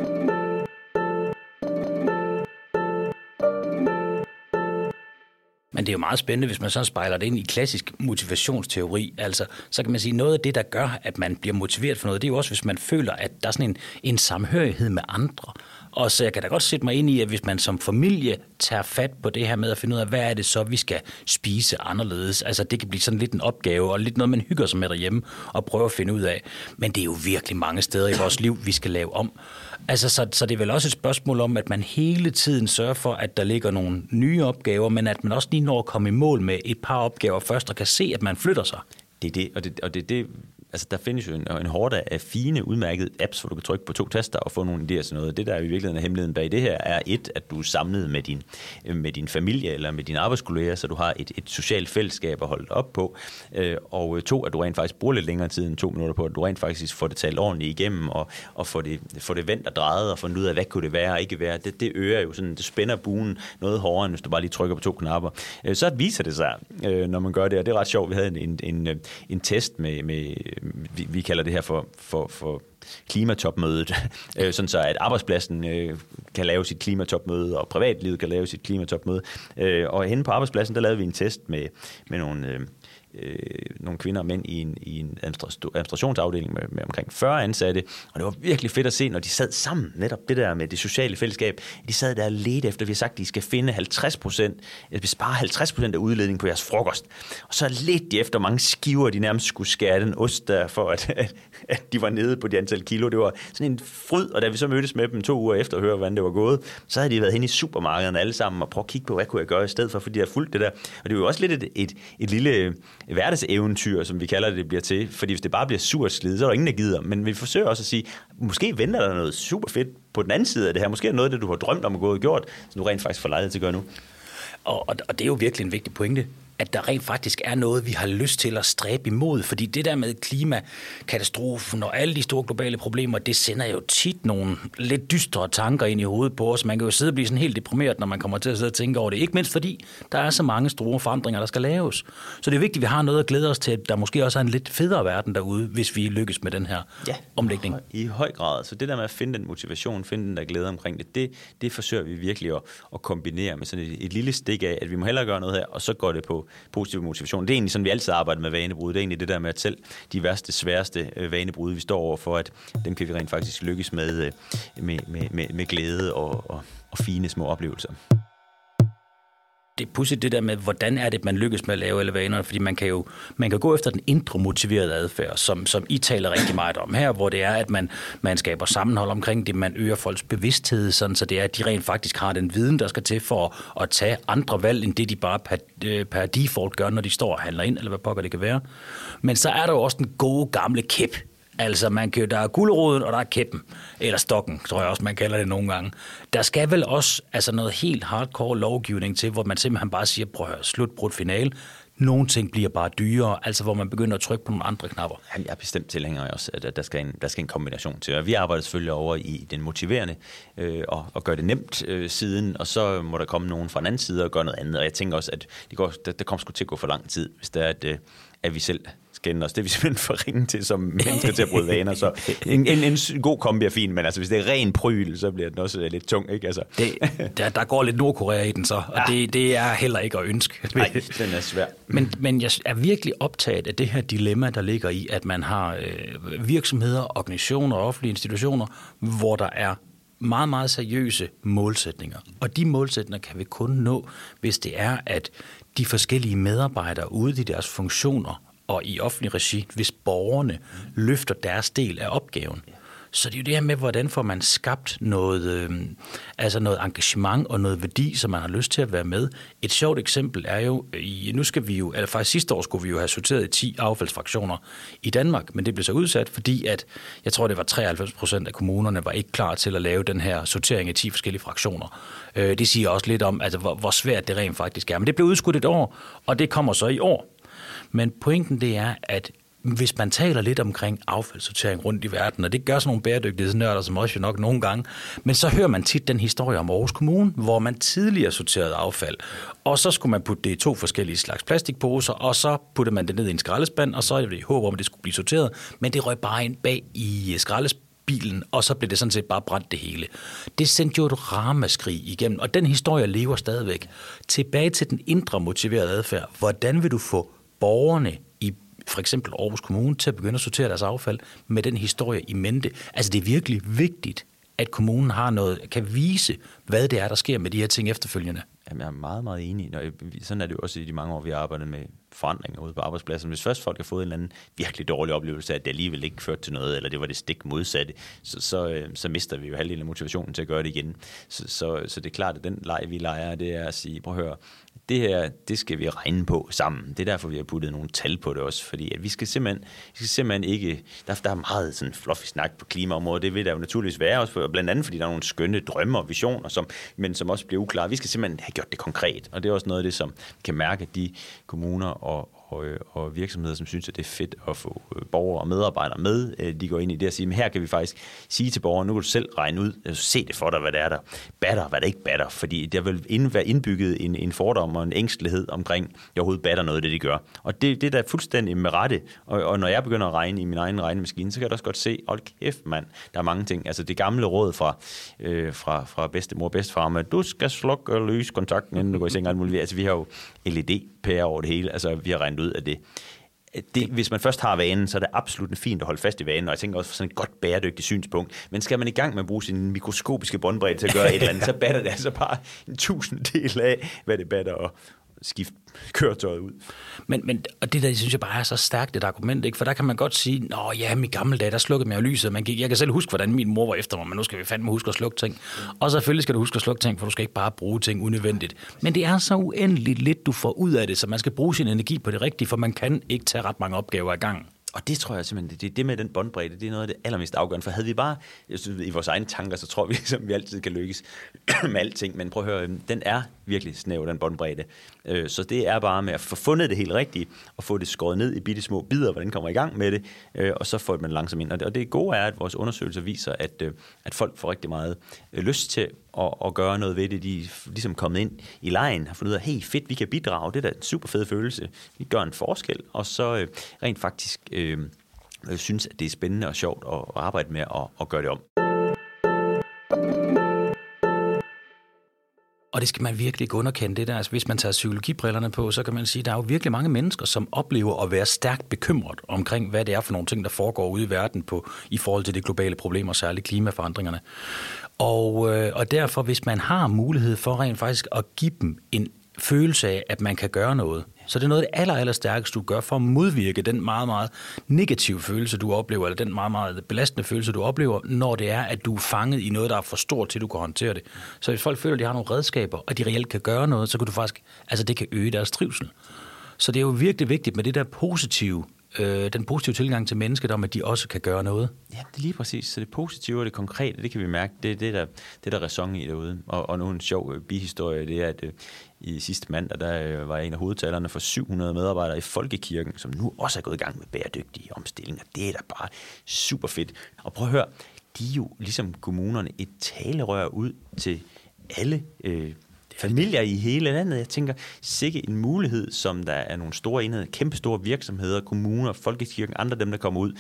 det er jo meget spændende, hvis man så spejler det ind i klassisk motivationsteori. Altså, så kan man sige, noget af det, der gør, at man bliver motiveret for noget, det er jo også, hvis man føler, at der er sådan en, en samhørighed med andre. Og så jeg kan da godt sætte mig ind i, at hvis man som familie tager fat på det her med at finde ud af, hvad er det så, vi skal spise anderledes. Altså det kan blive sådan lidt en opgave, og lidt noget, man hygger sig med derhjemme og prøver at finde ud af. Men det er jo virkelig mange steder i vores liv, vi skal lave om. Altså, så, så det er vel også et spørgsmål om, at man hele tiden sørger for, at der ligger nogle nye opgaver, men at man også lige når at komme i mål med et par opgaver først, og kan se, at man flytter sig. Det er det, og det, og det, det altså der findes jo en, en hårde af fine, udmærkede apps, hvor du kan trykke på to taster og få nogle idéer og sådan noget. Det, der er i virkeligheden er hemmeligheden bag det her, er et, at du er samlet med din, øh, med din familie eller med dine arbejdskolleger, så du har et, et socialt fællesskab at holde op på. Øh, og øh, to, at du rent faktisk bruger lidt længere tid end to minutter på, at du rent faktisk får det talt ordentligt igennem og, og får, det, får det vendt og drejet og fundet ud af, hvad kunne det være og ikke være. Det, det øger jo sådan, det spænder buen noget hårdere, end hvis du bare lige trykker på to knapper. Så viser det sig, når man gør det, og det er ret sjovt. Vi havde en, en, en, en test med, med Øh, vi, vi kalder det her for, for, for klimatopmødet, øh, sådan så at arbejdspladsen øh, kan lave sit klimatopmøde, og privatlivet kan lave sit klimatopmøde. Øh, og henne på arbejdspladsen, der lavede vi en test med, med nogle, øh, øh, nogle kvinder og mænd i en, i en administrationsafdeling med, med omkring 40 ansatte, og det var virkelig fedt at se, når de sad sammen, netop det der med det sociale fællesskab, de sad der og ledte efter, vi har sagt, at de skal finde 50 procent, vi sparer 50 procent af udledningen på jeres frokost, og så ledte de efter mange skiver, de nærmest skulle skære den ost der, for at, at de var nede på de antal kilo. Det var sådan en fryd, og da vi så mødtes med dem to uger efter og høre, hvordan det var gået, så havde de været hen i supermarkederne alle sammen og prøvet at kigge på, hvad kunne jeg gøre i stedet for, fordi de har fulgt det der. Og det var jo også lidt et, et, et lille hverdagseventyr, som vi kalder det, det bliver til. Fordi hvis det bare bliver surt slid, så er der ingen, der gider. Men vi forsøger også at sige, måske venter der noget super fedt på den anden side af det her. Måske er noget af det, du har drømt om at gå og gjort, som du rent faktisk får lejlighed til at gøre nu. Og, og, og det er jo virkelig en vigtig pointe at der rent faktisk er noget, vi har lyst til at stræbe imod. Fordi det der med klimakatastrofen og alle de store globale problemer, det sender jo tit nogle lidt dystre tanker ind i hovedet på os. Man kan jo sidde og blive sådan helt deprimeret, når man kommer til at sidde og tænke over det. Ikke mindst fordi, der er så mange store forandringer, der skal laves. Så det er vigtigt, at vi har noget at glæde os til, at der måske også er en lidt federe verden derude, hvis vi lykkes med den her ja, omlægning. I høj grad. Så det der med at finde den motivation, finde den der glæde omkring det, det, det forsøger vi virkelig at, at kombinere med sådan et, et lille stik af, at vi må hellere gøre noget her, og så går det på positiv motivation. Det er egentlig sådan, vi altid arbejder med vanebrud. Det er egentlig det der med, at selv de værste, sværeste øh, vanebrud, vi står over for, at dem kan vi rent faktisk lykkes med, øh, med, med, med, med glæde og, og, og fine små oplevelser det er pudsigt det der med, hvordan er det, man lykkes med at lave alle vanerne, fordi man kan jo man kan gå efter den indre motiverede adfærd, som, som I taler rigtig meget om her, hvor det er, at man, man skaber sammenhold omkring det, man øger folks bevidsthed, sådan, så det er, at de rent faktisk har den viden, der skal til for at, at tage andre valg, end det de bare per, øh, per default gør, når de står og handler ind, eller hvad pokker det kan være. Men så er der jo også den gode gamle kæp, Altså, man kan, der er guleroden, og der er kæppen, eller stokken, tror jeg også, man kalder det nogle gange. Der skal vel også altså noget helt hardcore lovgivning til, hvor man simpelthen bare siger, prøv at høre, slut brudt finale. Nogle ting bliver bare dyrere, altså hvor man begynder at trykke på nogle andre knapper. Jeg er bestemt tilhænger også, at der skal en, der skal en kombination til. Og vi arbejder selvfølgelig over i den motiverende øh, og, og gør det nemt øh, siden, og så må der komme nogen fra en anden side og gøre noget andet. Og jeg tænker også, at det, går, det, det kommer sgu til at gå for lang tid, hvis det er, at, øh, at vi selv skænde os. Det er vi simpelthen for ringe til som mennesker til at bryde vaner. Så en, en, en god kombi er fin, men altså, hvis det er ren pryl, så bliver den også lidt tung. Ikke? Altså. Det, der, der går lidt Nordkorea i den så, og ja. det, det er heller ikke at ønske. Nej, den er svær. Men, men jeg er virkelig optaget af det her dilemma, der ligger i, at man har øh, virksomheder, organisationer og offentlige institutioner, hvor der er meget, meget seriøse målsætninger. Og de målsætninger kan vi kun nå, hvis det er, at de forskellige medarbejdere ude i deres funktioner og i offentlig regi, hvis borgerne løfter deres del af opgaven. Så det er jo det her med, hvordan får man skabt noget, øh, altså noget engagement og noget værdi, som man har lyst til at være med. Et sjovt eksempel er jo, i, nu skal vi jo, eller faktisk sidste år skulle vi jo have sorteret i 10 affaldsfraktioner i Danmark, men det blev så udsat, fordi at, jeg tror det var 93 procent af kommunerne var ikke klar til at lave den her sortering i 10 forskellige fraktioner. Øh, det siger også lidt om, altså, hvor, hvor svært det rent faktisk er. Men det blev udskudt et år, og det kommer så i år. Men pointen det er, at hvis man taler lidt omkring affaldssortering rundt i verden, og det gør sådan nogle bæredygtighedsnørder som også jo nok nogle gange, men så hører man tit den historie om Aarhus Kommune, hvor man tidligere sorterede affald, og så skulle man putte det i to forskellige slags plastikposer, og så puttede man det ned i en skraldespand, og så er det i håb om, at det skulle blive sorteret, men det røg bare ind bag i øh, skraldespanden og så blev det sådan set bare brændt det hele. Det sendte jo et ramaskrig igennem, og den historie lever stadigvæk. Tilbage til den indre motiverede adfærd. Hvordan vil du få borgerne i for eksempel Aarhus Kommune til at begynde at sortere deres affald med den historie i mente. Altså det er virkelig vigtigt, at kommunen har noget, kan vise, hvad det er, der sker med de her ting efterfølgende. Jamen, jeg er meget, meget enig. Sådan er det jo også i de mange år, vi har arbejdet med forandringer ude på arbejdspladsen. Hvis først folk har fået en eller anden virkelig dårlig oplevelse af, at det alligevel ikke førte til noget, eller det var det stik modsatte, så, så, øh, så mister vi jo halvdelen af motivationen til at gøre det igen. Så, så, så det er klart, at den leg, vi leger, det er at sige, prøv at høre, det her, det skal vi regne på sammen. Det er derfor, vi har puttet nogle tal på det også, fordi at vi skal simpelthen, vi skal simpelthen ikke, der, der er meget sådan fluffy snak på klimaområdet, det vil der jo naturligvis være også, for, blandt andet fordi der er nogle skønne drømme og visioner, som, men som også bliver uklare. Vi skal simpelthen have gjort det konkret, og det er også noget af det, som kan mærke, at de kommuner og, og, og virksomheder, som synes, at det er fedt at få øh, borgere og medarbejdere med, øh, de går ind i det og siger, men her kan vi faktisk sige til borgerne, nu kan du selv regne ud, øh, se det for dig, hvad det er, der batter, hvad der ikke batter, fordi der vil ind, være indbygget en, en fordom og en ængstelighed omkring, at jeg overhovedet batter noget af det, de gør. Og det, det er da fuldstændig med rette, og, og når jeg begynder at regne i min egen regnemaskine, så kan jeg også godt se, hold kæft mand, der er mange ting. Altså det gamle råd fra, øh, fra, fra bedstemor og bedstefar, med, du skal slukke lyskontakten, inden du går i seng, alt muligt. Altså vi har jo LED-pærer over det hele, altså vi har regnet ud af det. Det, hvis man først har vanen, så er det absolut fint at holde fast i vanen, og jeg tænker også for sådan et godt bæredygtigt synspunkt. Men skal man i gang med at bruge sin mikroskopiske båndbredde til at gøre et eller andet, så batter det altså bare en tusinddel af, hvad det batter at skifte køretøjet ud. Men, men og det der, synes jeg bare er så stærkt et argument, ikke? for der kan man godt sige, nå ja, i gamle dage, der slukkede man jo lyset, man gik, jeg kan selv huske, hvordan min mor var efter mig, men nu skal vi fandme huske at slukke ting. Og selvfølgelig skal du huske at slukke ting, for du skal ikke bare bruge ting unødvendigt. Men det er så uendeligt lidt, du får ud af det, så man skal bruge sin energi på det rigtige, for man kan ikke tage ret mange opgaver i gang. Og det tror jeg simpelthen, det, det med den båndbredde, det er noget af det allermest afgørende. For havde vi bare synes, i vores egne tanker, så tror vi, at vi altid kan lykkes med alting. Men prøv at høre, den er virkelig snæv, den båndbredde. Øh, så det er bare med at få fundet det helt rigtigt, og få det skåret ned i bitte små bidder, hvordan kommer i gang med det, øh, og så får man langsomt ind. Og det gode er, at vores undersøgelser viser, at, øh, at folk får rigtig meget øh, lyst til at, at gøre noget ved det. De er ligesom kommet ind i lejen, har fundet ud af, hey fedt, vi kan bidrage, det er da en super fed følelse. Vi gør en forskel, og så øh, rent faktisk øh, øh, synes, at det er spændende og sjovt at, at arbejde med at, at gøre det om. Og det skal man virkelig ikke underkende det der. Altså, hvis man tager psykologibrillerne på, så kan man sige, at der er jo virkelig mange mennesker, som oplever at være stærkt bekymret omkring, hvad det er for nogle ting, der foregår ude i verden på, i forhold til det globale problemer, særligt klimaforandringerne. Og, øh, og derfor, hvis man har mulighed for rent faktisk at give dem en følelse af, at man kan gøre noget, så det er noget af det aller, aller stærkeste, du gør for at modvirke den meget, meget negative følelse, du oplever, eller den meget, meget belastende følelse, du oplever, når det er, at du er fanget i noget, der er for stort til, at du kan håndtere det. Så hvis folk føler, at de har nogle redskaber, og de reelt kan gøre noget, så kan du faktisk, altså det kan øge deres trivsel. Så det er jo virkelig vigtigt med det der positive øh, den positive tilgang til mennesket om, at de også kan gøre noget. Ja, det er lige præcis. Så det positive og det konkrete, det kan vi mærke, det er det, der, det der ræson i derude. Og, og nu en sjov øh, bihistorie, det er, at øh, i sidste mandag, der øh, var jeg en af hovedtalerne for 700 medarbejdere i Folkekirken, som nu også er gået i gang med bæredygtige omstillinger. Det er da bare super fedt. Og prøv at høre, de er jo ligesom kommunerne et talerør ud til alle øh, familier i hele landet. Jeg tænker, sikke en mulighed, som der er nogle store enheder, kæmpe store virksomheder, kommuner, folkekirken, andre dem, der kommer ud.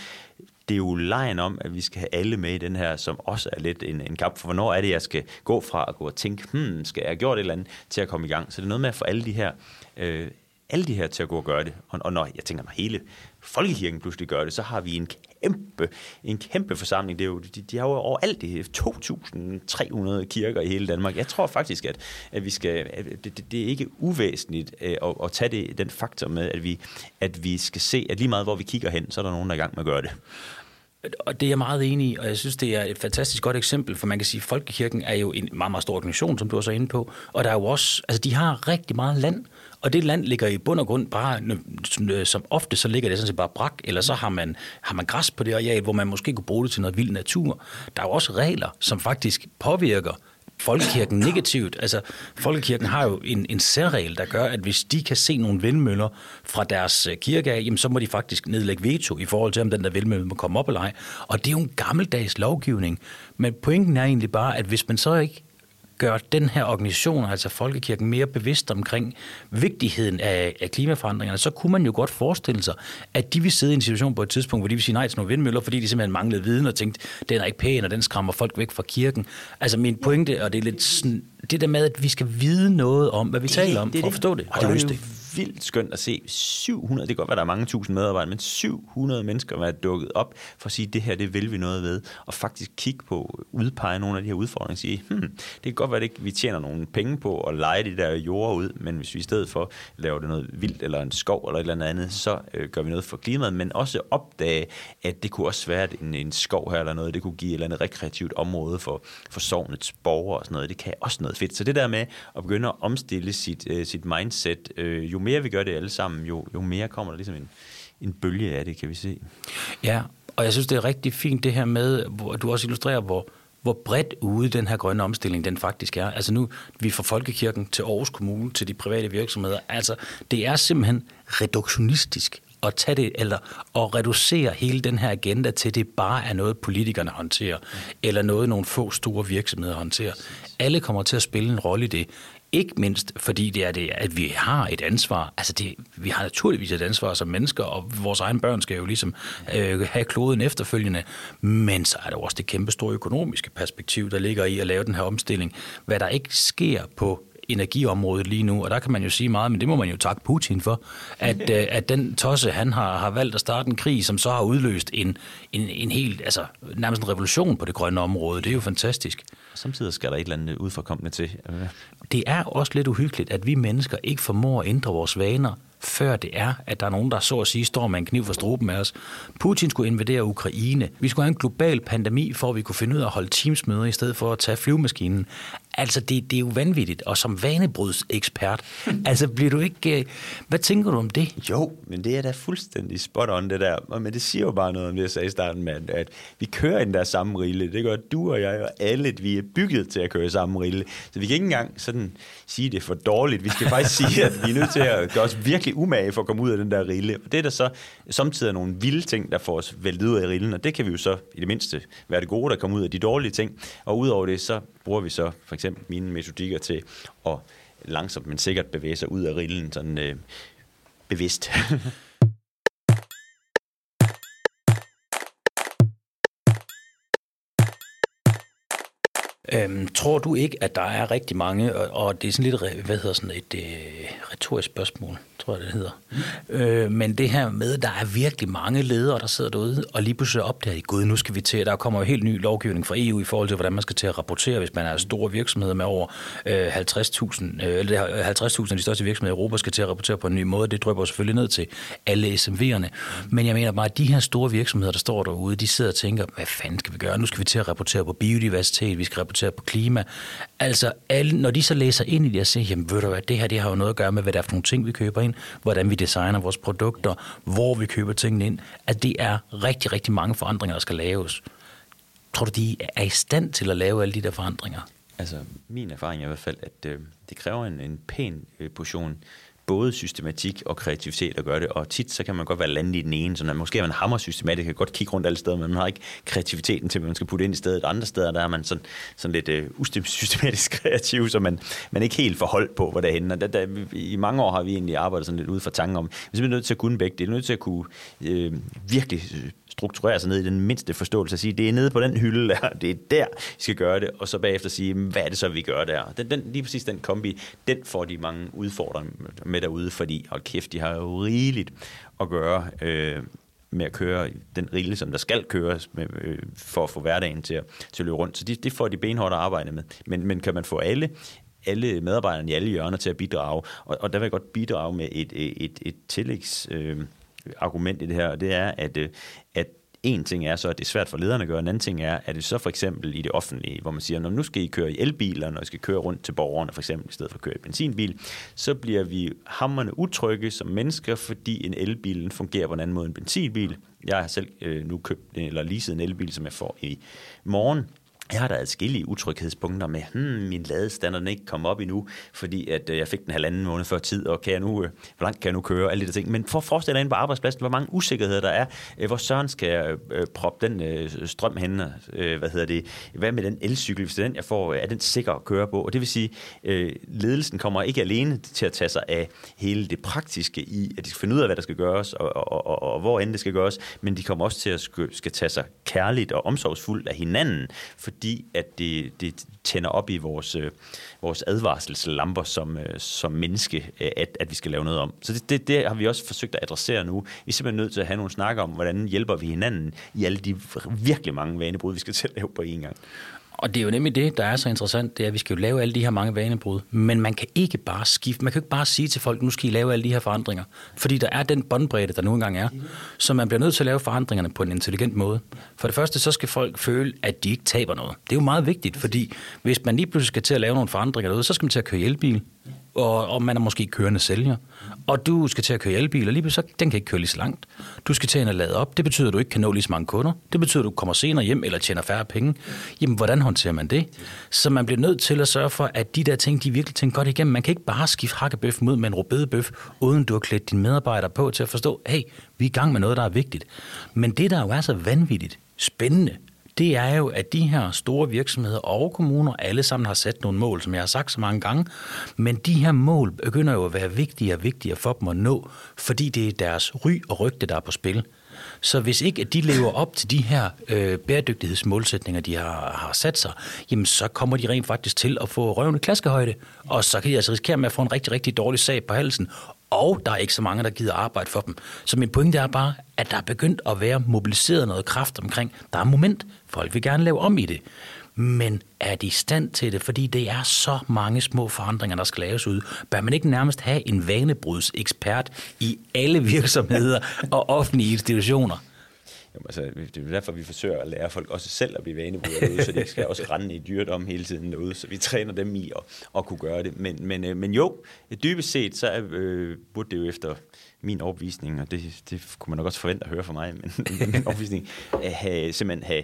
Det er jo lejen om, at vi skal have alle med i den her, som også er lidt en, en kamp for, hvornår er det, jeg skal gå fra at gå og tænke, hmm, skal jeg have gjort et eller andet, til at komme i gang. Så det er noget med at få alle de her øh, alle de her til at gå og gøre det. Og, og når jeg tænker, når hele folkekirken pludselig gør det, så har vi en kæmpe, en kæmpe forsamling. Det er jo, de, de har jo overalt det 2.300 kirker i hele Danmark. Jeg tror faktisk, at, at vi skal, at det, det, det er ikke uvæsentligt øh, at, at, tage det, den faktor med, at vi, at vi skal se, at lige meget hvor vi kigger hen, så er der nogen, der er i gang med at gøre det. Og det er jeg meget enig i, og jeg synes, det er et fantastisk godt eksempel, for man kan sige, at Folkekirken er jo en meget, meget stor organisation, som du er så inde på, og der er jo også, altså de har rigtig meget land, og det land ligger i bund og grund bare, som ofte så ligger det sådan set bare brak, eller så har man, har man græs på det areal, hvor man måske kunne bruge det til noget vild natur. Der er jo også regler, som faktisk påvirker folkekirken negativt. Altså, folkekirken har jo en, en særregel, der gør, at hvis de kan se nogle vindmøller fra deres øh, kirke af, jamen, så må de faktisk nedlægge veto i forhold til, om den der vindmølle må komme op eller ej. Og det er jo en gammeldags lovgivning. Men pointen er egentlig bare, at hvis man så ikke gør den her organisation, altså Folkekirken, mere bevidst omkring vigtigheden af, af klimaforandringerne, så kunne man jo godt forestille sig, at de vil sidde i en situation på et tidspunkt, hvor de vil sige nej til nogle vindmøller, fordi de simpelthen manglede viden og tænkte, den er ikke pæn, og den skræmmer folk væk fra kirken. Altså min pointe, og det er lidt sådan, det der med, at vi skal vide noget om, hvad vi taler om, for at forstå det. Og, og løse det vildt skønt at se. 700, det kan godt være, der er mange tusind medarbejdere, men 700 mennesker være dukket op for at sige, det her, det vil vi noget ved, og faktisk kigge på, udpege nogle af de her udfordringer, og sige, hmm, det kan godt være, at vi tjener nogle penge på at lege de der jord ud, men hvis vi i stedet for laver det noget vildt, eller en skov, eller et eller andet, så øh, gør vi noget for klimaet, men også opdage, at det kunne også være en, en skov her, eller noget, det kunne give et eller andet rekreativt område for, for sovnets borgere og sådan noget, det kan også noget fedt. Så det der med at begynde at omstille sit, øh, sit mindset, øh, jo mere vi gør det alle sammen, jo, jo mere kommer der ligesom en, en bølge af det, kan vi se. Ja, og jeg synes, det er rigtig fint det her med, hvor du også illustrerer, hvor, hvor bredt ude den her grønne omstilling den faktisk er. Altså nu, vi fra Folkekirken til Aarhus Kommune, til de private virksomheder. Altså, det er simpelthen reduktionistisk at tage det, eller at reducere hele den her agenda til, det bare er noget, politikerne håndterer, eller noget, nogle få store virksomheder håndterer. Alle kommer til at spille en rolle i det. Ikke mindst fordi det er det, at vi har et ansvar. Altså det, vi har naturligvis et ansvar som mennesker, og vores egne børn skal jo ligesom øh, have kloden efterfølgende. Men så er der også det kæmpe store økonomiske perspektiv, der ligger i at lave den her omstilling. Hvad der ikke sker på energiområdet lige nu, og der kan man jo sige meget, men det må man jo takke Putin for, at, øh, at den tosse, han har, har valgt at starte en krig, som så har udløst en, en, en helt, altså nærmest en revolution på det grønne område. Det er jo fantastisk. Samtidig skal der et eller andet udforkommende til. Det er også lidt uhyggeligt, at vi mennesker ikke formår at ændre vores vaner, før det er, at der er nogen, der så at sige står med en kniv for struben med os. Putin skulle invadere Ukraine. Vi skulle have en global pandemi, for at vi kunne finde ud af at holde teamsmøder i stedet for at tage flyvemaskinen. Altså, det, det er jo vanvittigt. Og som vanebrudsekspert, altså bliver du ikke... Øh, hvad tænker du om det? Jo, men det er da fuldstændig spot on, det der. Men det siger jo bare noget om det, jeg sagde i starten med, at vi kører i den der samme rille. Det gør du og jeg og alle, vi er bygget til at køre i samme rille. Så vi kan ikke engang sådan sige, det for dårligt. Vi skal faktisk sige, at vi er nødt til at gøre os virkelig umage for at komme ud af den der rille. Og det er der så samtidig nogle vilde ting, der får os væltet ud af rillen, og det kan vi jo så i det mindste være det gode, der kommer ud af de dårlige ting. Og udover det, så bruger vi så for eksempel mine metodikker til at langsomt, men sikkert bevæge sig ud af rillen sådan øh, bevidst. Øhm, tror du ikke, at der er rigtig mange, og, og det er sådan lidt, hvad hedder sådan et øh, retorisk spørgsmål, tror jeg det hedder. Mm. Øh, men det her med, at der er virkelig mange ledere, der sidder derude, og lige pludselig opdager i gud, nu skal vi til, der kommer jo helt ny lovgivning fra EU i forhold til, hvordan man skal til at rapportere, hvis man er store virksomheder med over øh, 50.000, øh, eller 50.000 af de største virksomheder i Europa skal til at rapportere på en ny måde. Det drøber selvfølgelig ned til alle SMV'erne. Men jeg mener bare, at de her store virksomheder, der står derude, de sidder og tænker, hvad fanden skal vi gøre? Nu skal vi til at rapportere på biodiversitet, vi skal rapportere på klima. Altså, alle, når de så læser ind i det og siger, jamen ved du hvad, det her det har jo noget at gøre med, hvad der er for nogle ting, vi køber ind, hvordan vi designer vores produkter, hvor vi køber tingene ind, at det er rigtig, rigtig mange forandringer, der skal laves. Tror du, de er i stand til at lave alle de der forandringer? Altså, min erfaring er i hvert fald, at øh, det kræver en, en pæn øh, portion både systematik og kreativitet at gøre det, og tit så kan man godt være landet i den ene, så måske er man hammer systematisk, kan godt kigge rundt alle steder, men man har ikke kreativiteten til, hvad man skal putte ind i stedet. Andre steder, der er man sådan, sådan lidt øh, usystematisk kreativ, så man, man ikke helt forholdt på, hvor det er henne. Og der, der, I mange år har vi egentlig arbejdet sådan lidt ud fra tanken om, vi er nødt til at kunne begge det, er nødt til at kunne øh, virkelig strukturere sig ned i den mindste forståelse og sige, det er nede på den hylde der, det er der, vi skal gøre det, og så bagefter sige, hvad er det så, vi gør der? Den, den, lige præcis den kombi, den får de mange udfordringer med derude, fordi, hold kæft, de har jo rigeligt at gøre øh, med at køre den rille, som der skal køres med, øh, for at få hverdagen til at, til at løbe rundt. Så det, det får de benhårdt at arbejde med. Men, men kan man få alle alle medarbejderne i alle hjørner til at bidrage, og, og der vil jeg godt bidrage med et, et, et, et tillægs... Øh, argument i det her, og det er, at, øh, at en ting er så, at det er svært for lederne at gøre, en anden ting er, at det så for eksempel i det offentlige, hvor man siger, når nu skal I køre i elbiler, når I skal køre rundt til borgerne, for eksempel i stedet for at køre i benzinbil, så bliver vi hammerne utrygge som mennesker, fordi en elbil fungerer på en anden måde end en benzinbil. Jeg har selv øh, nu købt eller leaset en elbil, som jeg får i morgen, jeg har da adskillige utryghedspunkter med, hmm, min ladestander ikke kom op endnu, fordi at øh, jeg fik den halvanden måned før tid, og kan jeg nu, øh, hvor langt kan jeg nu køre, alle de der ting. Men for at forestille dig ind på arbejdspladsen, hvor mange usikkerheder der er, øh, hvor søren skal jeg øh, proppe den øh, strøm hen, øh, hvad hedder det, hvad med den elcykel, hvis det er den, jeg får, øh, er den sikker at køre på? Og det vil sige, øh, ledelsen kommer ikke alene til at tage sig af hele det praktiske i, at de skal finde ud af, hvad der skal gøres, og, og, og, og hvor end det skal gøres, men de kommer også til at skal, skal tage sig kærligt og omsorgsfuldt af hinanden, for fordi at det, det tænder op i vores, øh, vores advarselslamper som, øh, som menneske, øh, at, at vi skal lave noget om. Så det, det, det har vi også forsøgt at adressere nu. Vi er simpelthen nødt til at have nogle snakker om, hvordan hjælper vi hinanden i alle de virkelig mange vanebrud, vi skal til at lave på en gang. Og det er jo nemlig det, der er så interessant, det er, at vi skal jo lave alle de her mange vanebrud. Men man kan ikke bare skifte, man kan ikke bare sige til folk, nu skal I lave alle de her forandringer. Fordi der er den båndbredde, der nu engang er. Så man bliver nødt til at lave forandringerne på en intelligent måde. For det første, så skal folk føle, at de ikke taber noget. Det er jo meget vigtigt, fordi hvis man lige pludselig skal til at lave nogle forandringer derude, så skal man til at køre elbil og, og man er måske kørende sælger, og du skal til at køre elbil, og lige så den kan ikke køre lige så langt. Du skal til at lade op, det betyder, at du ikke kan nå lige så mange kunder. Det betyder, at du kommer senere hjem eller tjener færre penge. Jamen, hvordan håndterer man det? Så man bliver nødt til at sørge for, at de der ting, de virkelig tænker godt igennem. Man kan ikke bare skifte hakkebøf mod med en rubedebøf, uden du har klædt dine medarbejdere på til at forstå, hey, vi er i gang med noget, der er vigtigt. Men det, der jo er så vanvittigt spændende, det er jo, at de her store virksomheder og kommuner alle sammen har sat nogle mål, som jeg har sagt så mange gange. Men de her mål begynder jo at være vigtigere og vigtigere for dem at nå, fordi det er deres ry og rygte, der er på spil. Så hvis ikke at de lever op til de her øh, bæredygtighedsmålsætninger, de har, har sat sig, jamen så kommer de rent faktisk til at få røvende klaskehøjde, og så kan de altså risikere med at få en rigtig, rigtig dårlig sag på halsen, og der er ikke så mange, der gider arbejde for dem. Så min pointe er bare, at der er begyndt at være mobiliseret noget kraft omkring, der er moment, folk vil gerne lave om i det. Men er de i stand til det? Fordi det er så mange små forandringer, der skal laves ud. Bør man ikke nærmest have en vanebrudsekspert i alle virksomheder og offentlige institutioner? Jamen, altså, det er derfor, vi forsøger at lære folk også selv at blive vanebrydere derude, så de skal også rende i dyrt om hele tiden derude, så vi træner dem i at, at kunne gøre det. Men, men, øh, men jo, dybest set, så er, øh, burde det jo efter min overbevisning, og det, det kunne man nok også forvente at høre fra mig, men min overbevisning, at have, simpelthen have,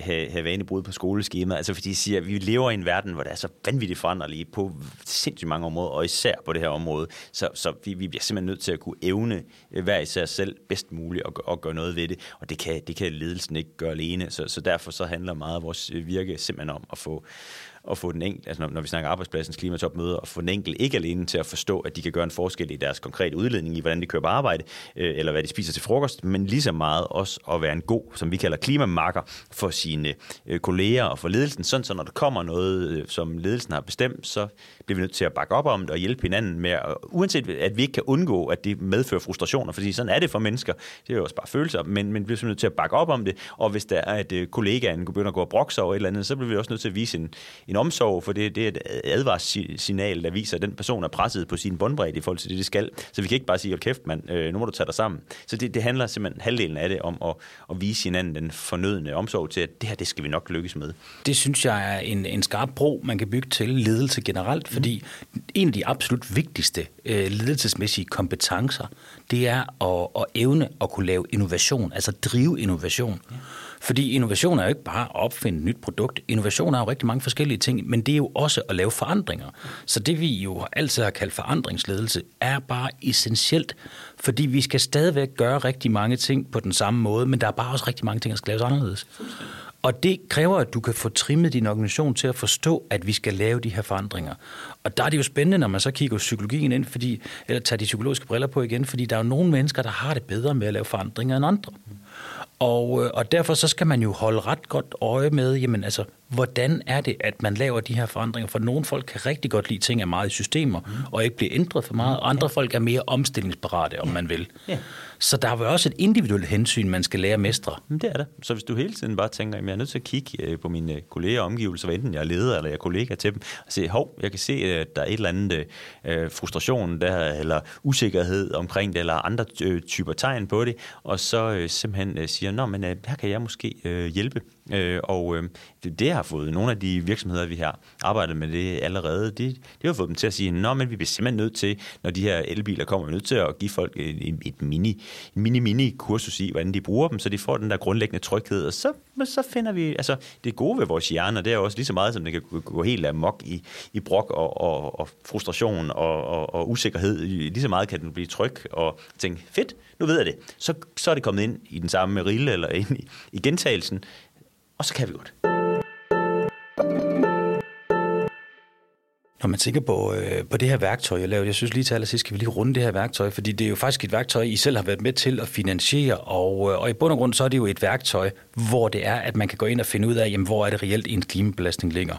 have, have vanebrud på skoleskemaet. Altså fordi de siger, at vi lever i en verden, hvor der er så vanvittigt foranderlige på sindssygt mange områder, og især på det her område. Så, så vi, vi bliver simpelthen nødt til at kunne evne øh, hver især selv bedst muligt og, og gøre noget ved det. Og det kan, det kan ledelsen ikke gøre alene. Så, så derfor så handler meget af vores øh, virke simpelthen om at få at få den enkelte, altså når, når vi snakker arbejdspladsens klimatopmøde, at få den enkelte ikke alene til at forstå, at de kan gøre en forskel i deres konkrete udledning i, hvordan de kører på arbejde, øh, eller hvad de spiser til frokost, men lige så meget også at være en god, som vi kalder klimamarker, for sine øh, kolleger og for ledelsen, sådan så når der kommer noget, øh, som ledelsen har bestemt, så bliver vi nødt til at bakke op om det og hjælpe hinanden med, at, uanset at vi ikke kan undgå, at det medfører frustrationer, fordi sådan er det for mennesker, det er jo også bare følelser, men, men vi bliver nødt til at bakke op om det, og hvis der er, at øh, kollegaen begynder at gå og brokse over et eller andet, så bliver vi også nødt til at vise en, en omsorg, for det, det er et advarssignal, der viser, at den person er presset på sin bundbredde i forhold til det, det skal. Så vi kan ikke bare sige, kæft mand, øh, nu må du tage dig sammen. Så det, det handler simpelthen halvdelen af det om at, at vise hinanden den fornødne omsorg til, at det her, det skal vi nok lykkes med. Det synes jeg er en, en skarp bro, man kan bygge til ledelse generelt, mm. fordi en af de absolut vigtigste øh, ledelsesmæssige kompetencer, det er at, at evne at kunne lave innovation, altså drive innovation. Ja. Fordi innovation er jo ikke bare at opfinde et nyt produkt. Innovation er jo rigtig mange forskellige ting, men det er jo også at lave forandringer. Så det vi jo altid har kaldt forandringsledelse, er bare essentielt, fordi vi skal stadigvæk gøre rigtig mange ting på den samme måde, men der er bare også rigtig mange ting, der skal laves anderledes. Og det kræver, at du kan få trimmet din organisation til at forstå, at vi skal lave de her forandringer. Og der er det jo spændende, når man så kigger psykologien ind, fordi, eller tager de psykologiske briller på igen, fordi der er jo nogle mennesker, der har det bedre med at lave forandringer end andre. Og, øh, og derfor så skal man jo holde ret godt øje med, jamen altså, hvordan er det, at man laver de her forandringer? For nogle folk kan rigtig godt lide ting er meget i systemer, mm. og ikke bliver ændret for meget, og andre ja. folk er mere omstillingsparate, om man vil. Ja. Så der er jo også et individuelt hensyn, man skal lære at mestre. Mm, det er det. Så hvis du hele tiden bare tænker, at jeg er nødt til at kigge øh, på mine øh, kolleger og omgivelser, enten jeg er leder eller jeg er kollega til dem, og se, hov, jeg kan se, øh, at der er et eller andet øh, frustration der, eller usikkerhed omkring det, eller andre typer tegn på det, og så øh, simpelthen øh, siger, nå, men øh, her kan jeg måske øh, hjælpe. Øh, og øh, det, det har fået nogle af de virksomheder, vi har arbejdet med det allerede, det, det har fået dem til at sige, nå, men vi bliver simpelthen nødt til, når de her elbiler kommer, vi nødt til at give folk et, et mini, mini-mini-kursus i, hvordan de bruger dem, så de får den der grundlæggende tryghed, og så, så finder vi, altså det gode ved vores hjerner, det er også lige så meget, som det kan gå helt amok i, i brok og, og, og frustration og, og, og usikkerhed, lige så meget kan den blive tryg og tænke, fedt, nu ved jeg det. Så, så er det kommet ind i den samme rille eller ind i, i gentagelsen, og så kan vi godt. Når man tænker på, øh, på det her værktøj, jeg lavede, jeg synes lige til allersidst skal vi lige runde det her værktøj, fordi det er jo faktisk et værktøj, I selv har været med til at finansiere, og, øh, og i bund og grund så er det jo et værktøj, hvor det er, at man kan gå ind og finde ud af, jamen, hvor er det reelt en klimabelastning ligger.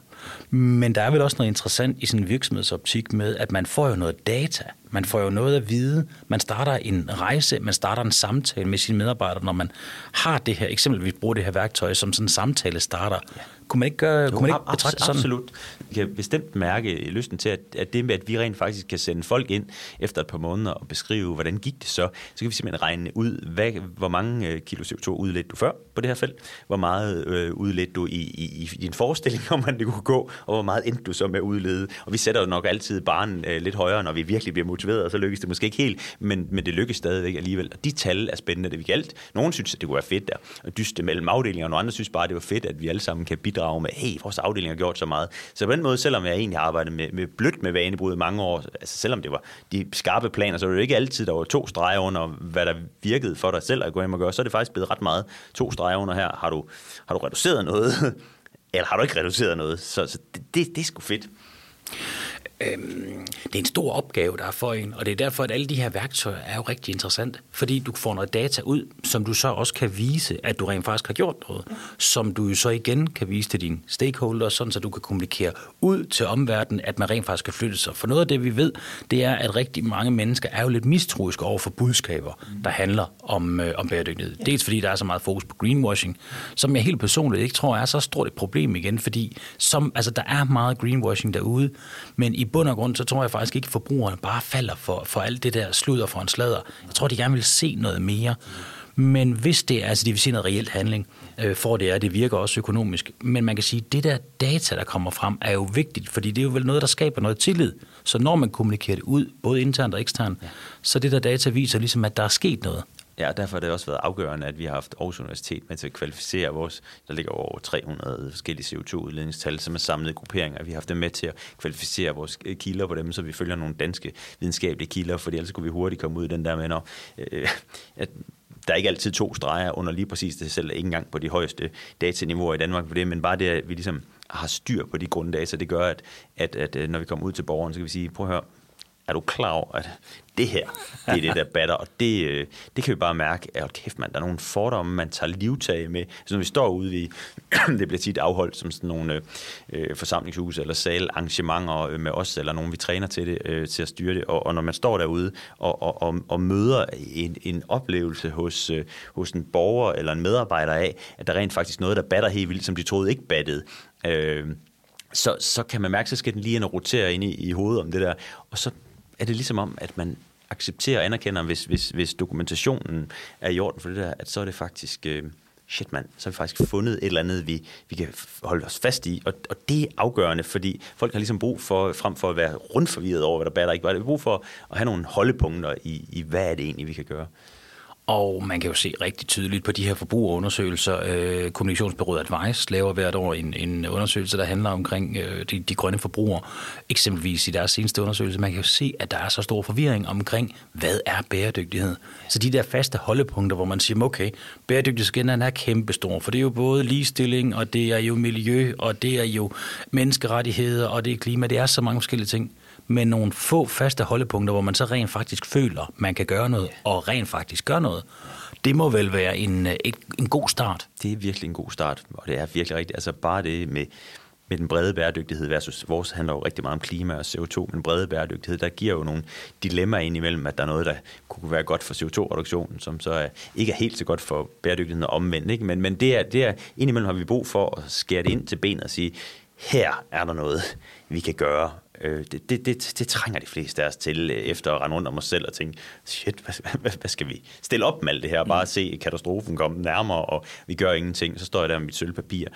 Men der er vel også noget interessant i sådan en virksomhedsoptik med, at man får jo noget data. Man får jo noget at vide. Man starter en rejse, man starter en samtale med sine medarbejdere, når man har det her, eksempelvis bruger det her værktøj som sådan en samtale starter. Ja. Kunne man ikke, gøre, jo, kunne man ikke betragte sådan? Absolut. Vi kan bestemt mærke lysten til, at, at det med, at vi rent faktisk kan sende folk ind efter et par måneder og beskrive, hvordan gik det så, så kan vi simpelthen regne ud, hvad, hvor mange øh, kilo CO2 udledte du før på det her felt, hvor meget øh, udledte du i, i, i din forestilling om, at det kunne gå, og hvor meget endte du så med at udlede. Og vi sætter jo nok altid barnen øh, lidt højere, når vi virkelig bliver motiveret, og så lykkes det måske ikke helt, men, men det lykkes stadigvæk alligevel. Og de tal er spændende, det vi galt. Nogen synes, at det kunne være fedt der, at dyste mellem afdelinger, og nogle andre synes bare, at det var fedt, at vi alle sammen kan bidrage med, hey, vores afdeling har gjort så meget. Så på den måde, selvom jeg egentlig har arbejdet med, med blødt med vanebrud i mange år, altså selvom det var de skarpe planer, så var det jo ikke altid, der var to streger under, hvad der virkede for dig selv at gå hjem og gøre. Så er det faktisk blevet ret meget to streger under her. Har du, har du reduceret noget? Eller har du ikke reduceret noget? Så, så det, det, det er sgu fedt. Øhm, det er en stor opgave, der er for en, og det er derfor, at alle de her værktøjer er jo rigtig interessante, fordi du får noget data ud, som du så også kan vise, at du rent faktisk har gjort noget, som du jo så igen kan vise til dine stakeholders, sådan så du kan kommunikere ud til omverdenen, at man rent faktisk kan flytte sig. For noget af det, vi ved, det er, at rigtig mange mennesker er jo lidt mistroiske over for budskaber, der handler om, øh, om bæredygtighed. Dels fordi der er så meget fokus på greenwashing, som jeg helt personligt ikke tror er så stort et problem igen, fordi som, altså, der er meget greenwashing derude, men i bund og grund, så tror jeg faktisk ikke, at forbrugerne bare falder for, for alt det der sludder for en sladder. Jeg tror, de gerne vil se noget mere. Men hvis det er, altså de vil se noget reelt handling, øh, for det er, det virker også økonomisk. Men man kan sige, at det der data, der kommer frem, er jo vigtigt, fordi det er jo vel noget, der skaber noget tillid. Så når man kommunikerer det ud, både internt og eksternt, ja. så det der data viser ligesom, at der er sket noget. Ja, og derfor har det også været afgørende, at vi har haft Aarhus Universitet med til at kvalificere vores, der ligger over 300 forskellige CO2-udledningstal, som er samlet grupperinger. Vi har haft dem med til at kvalificere vores øh, kilder på dem, så vi følger nogle danske videnskabelige kilder, for ellers kunne vi hurtigt komme ud i den der med, når, øh, at der er ikke altid to streger under lige præcis det selv, ikke engang på de højeste dataniveauer i Danmark på det, men bare det, at vi ligesom har styr på de grunddata, det gør, at, at, at øh, når vi kommer ud til borgeren, så kan vi sige, prøv at høre, er du klar over, at det her, det er det, der batter, og det, øh, det kan vi bare mærke, at kæft, man, der er nogle fordomme, man tager livtag med. Så når vi står ude i, det bliver tit afholdt som sådan nogle øh, øh forsamlingshuse eller sal, arrangementer øh, med os, eller nogen, vi træner til det, øh, til at styre det, og, og når man står derude og, og, og, og møder en, en oplevelse hos, øh, hos en borger eller en medarbejder af, at der rent faktisk noget, der batter helt vildt, som de troede ikke battede, øh, så, så kan man mærke, så skal den lige ind og rotere ind i, i hovedet om det der, og så er det ligesom om, at man accepterer og anerkender, hvis, hvis, hvis dokumentationen er i orden for det der, at så er det faktisk... Øh, shit mand, så har vi faktisk fundet et eller andet, vi, vi kan holde os fast i, og, og det er afgørende, fordi folk har ligesom brug for, frem for at være rundt forvirret over, hvad der batter ikke var, det er brug for at have nogle holdepunkter i, i, hvad er det egentlig, vi kan gøre. Og man kan jo se rigtig tydeligt på de her forbrugerundersøgelser. Øh, Kommunikationsbyrået Advice laver hvert år en, en undersøgelse, der handler omkring øh, de, de grønne forbrugere. Eksempelvis i deres seneste undersøgelse. Man kan jo se, at der er så stor forvirring omkring, hvad er bæredygtighed? Så de der faste holdepunkter, hvor man siger, okay, bæredygtighedsgeneren er kæmpestor, for det er jo både ligestilling, og det er jo miljø, og det er jo menneskerettigheder, og det er klima. Det er så mange forskellige ting med nogle få faste holdepunkter, hvor man så rent faktisk føler, man kan gøre noget, og rent faktisk gør noget. Det må vel være en, øh, en, god start. Det er virkelig en god start, og det er virkelig rigtigt. Altså bare det med, med den brede bæredygtighed versus vores handler jo rigtig meget om klima og CO2, men brede bæredygtighed, der giver jo nogle dilemmaer ind imellem, at der er noget, der kunne være godt for CO2-reduktionen, som så er, ikke er helt så godt for bæredygtigheden og omvendt. Ikke? Men, men det er, det er, indimellem har vi brug for at skære det ind til benet og sige, her er der noget, vi kan gøre, Øh, det, det, det, det trænger de fleste af os til, øh, efter at rende rundt om os selv og tænke, shit, hvad, hvad, hvad skal vi stille op med alt det her? Bare mm. se katastrofen komme nærmere, og vi gør ingenting. Så står jeg der med mit sølvpapir.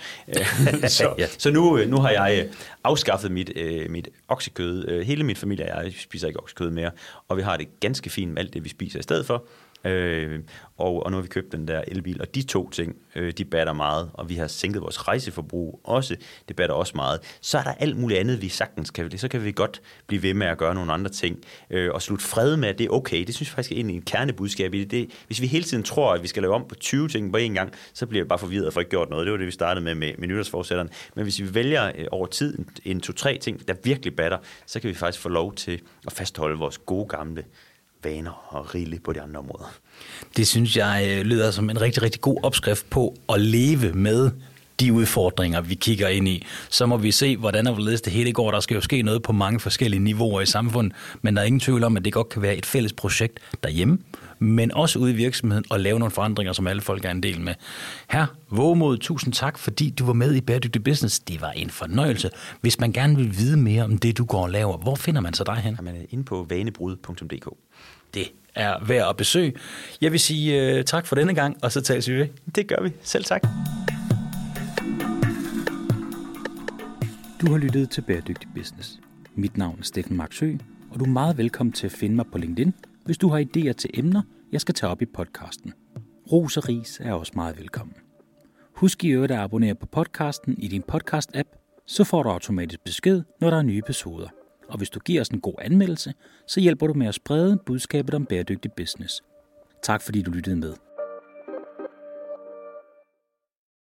så, ja. så nu, nu har jeg øh, afskaffet mit, mit oksekød. Hele min familie og jeg spiser ikke oksekød mere, og vi har det ganske fint med alt det, vi spiser i stedet for. Øh, og, og nu har vi købt den der elbil, og de to ting, øh, de batter meget, og vi har sænket vores rejseforbrug også, det batter også meget. Så er der alt muligt andet, vi sagtens kan, så kan vi godt blive ved med at gøre nogle andre ting, øh, og slutte fred med, at det er okay. Det synes jeg faktisk er egentlig en kernebudskab i det. det. Hvis vi hele tiden tror, at vi skal lave om på 20 ting på én gang, så bliver vi bare forvirret for ikke gjort noget. Det var det, vi startede med med, med nytårsforsætteren. Men hvis vi vælger øh, over tid en, en to-tre ting, der virkelig batter, så kan vi faktisk få lov til at fastholde vores gode gamle vaner og rigeligt på de andre områder. Det synes jeg øh, lyder som en rigtig, rigtig god opskrift på at leve med de udfordringer, vi kigger ind i. Så må vi se, hvordan og hvorledes det hele går. Der skal jo ske noget på mange forskellige niveauer i samfundet, men der er ingen tvivl om, at det godt kan være et fælles projekt derhjemme, men også ude i virksomheden og lave nogle forandringer, som alle folk er en del med. Her, Vågemod, tusind tak, fordi du var med i Bæredygtig Business. Det var en fornøjelse. Hvis man gerne vil vide mere om det, du går og laver, hvor finder man så dig hen? Jamen, inde på vanebrud.dk. Det er værd at besøge. Jeg vil sige uh, tak for denne gang, og så tales vi ved. Det gør vi. Selv tak. Du har lyttet til Bæredygtig Business. Mit navn er Steffen Marksø, og du er meget velkommen til at finde mig på LinkedIn, hvis du har idéer til emner, jeg skal tage op i podcasten. Ros og ris er også meget velkommen. Husk i øvrigt at abonnere på podcasten i din podcast-app, så får du automatisk besked, når der er nye episoder. Og hvis du giver os en god anmeldelse, så hjælper du med at sprede budskabet om bæredygtig business. Tak fordi du lyttede med.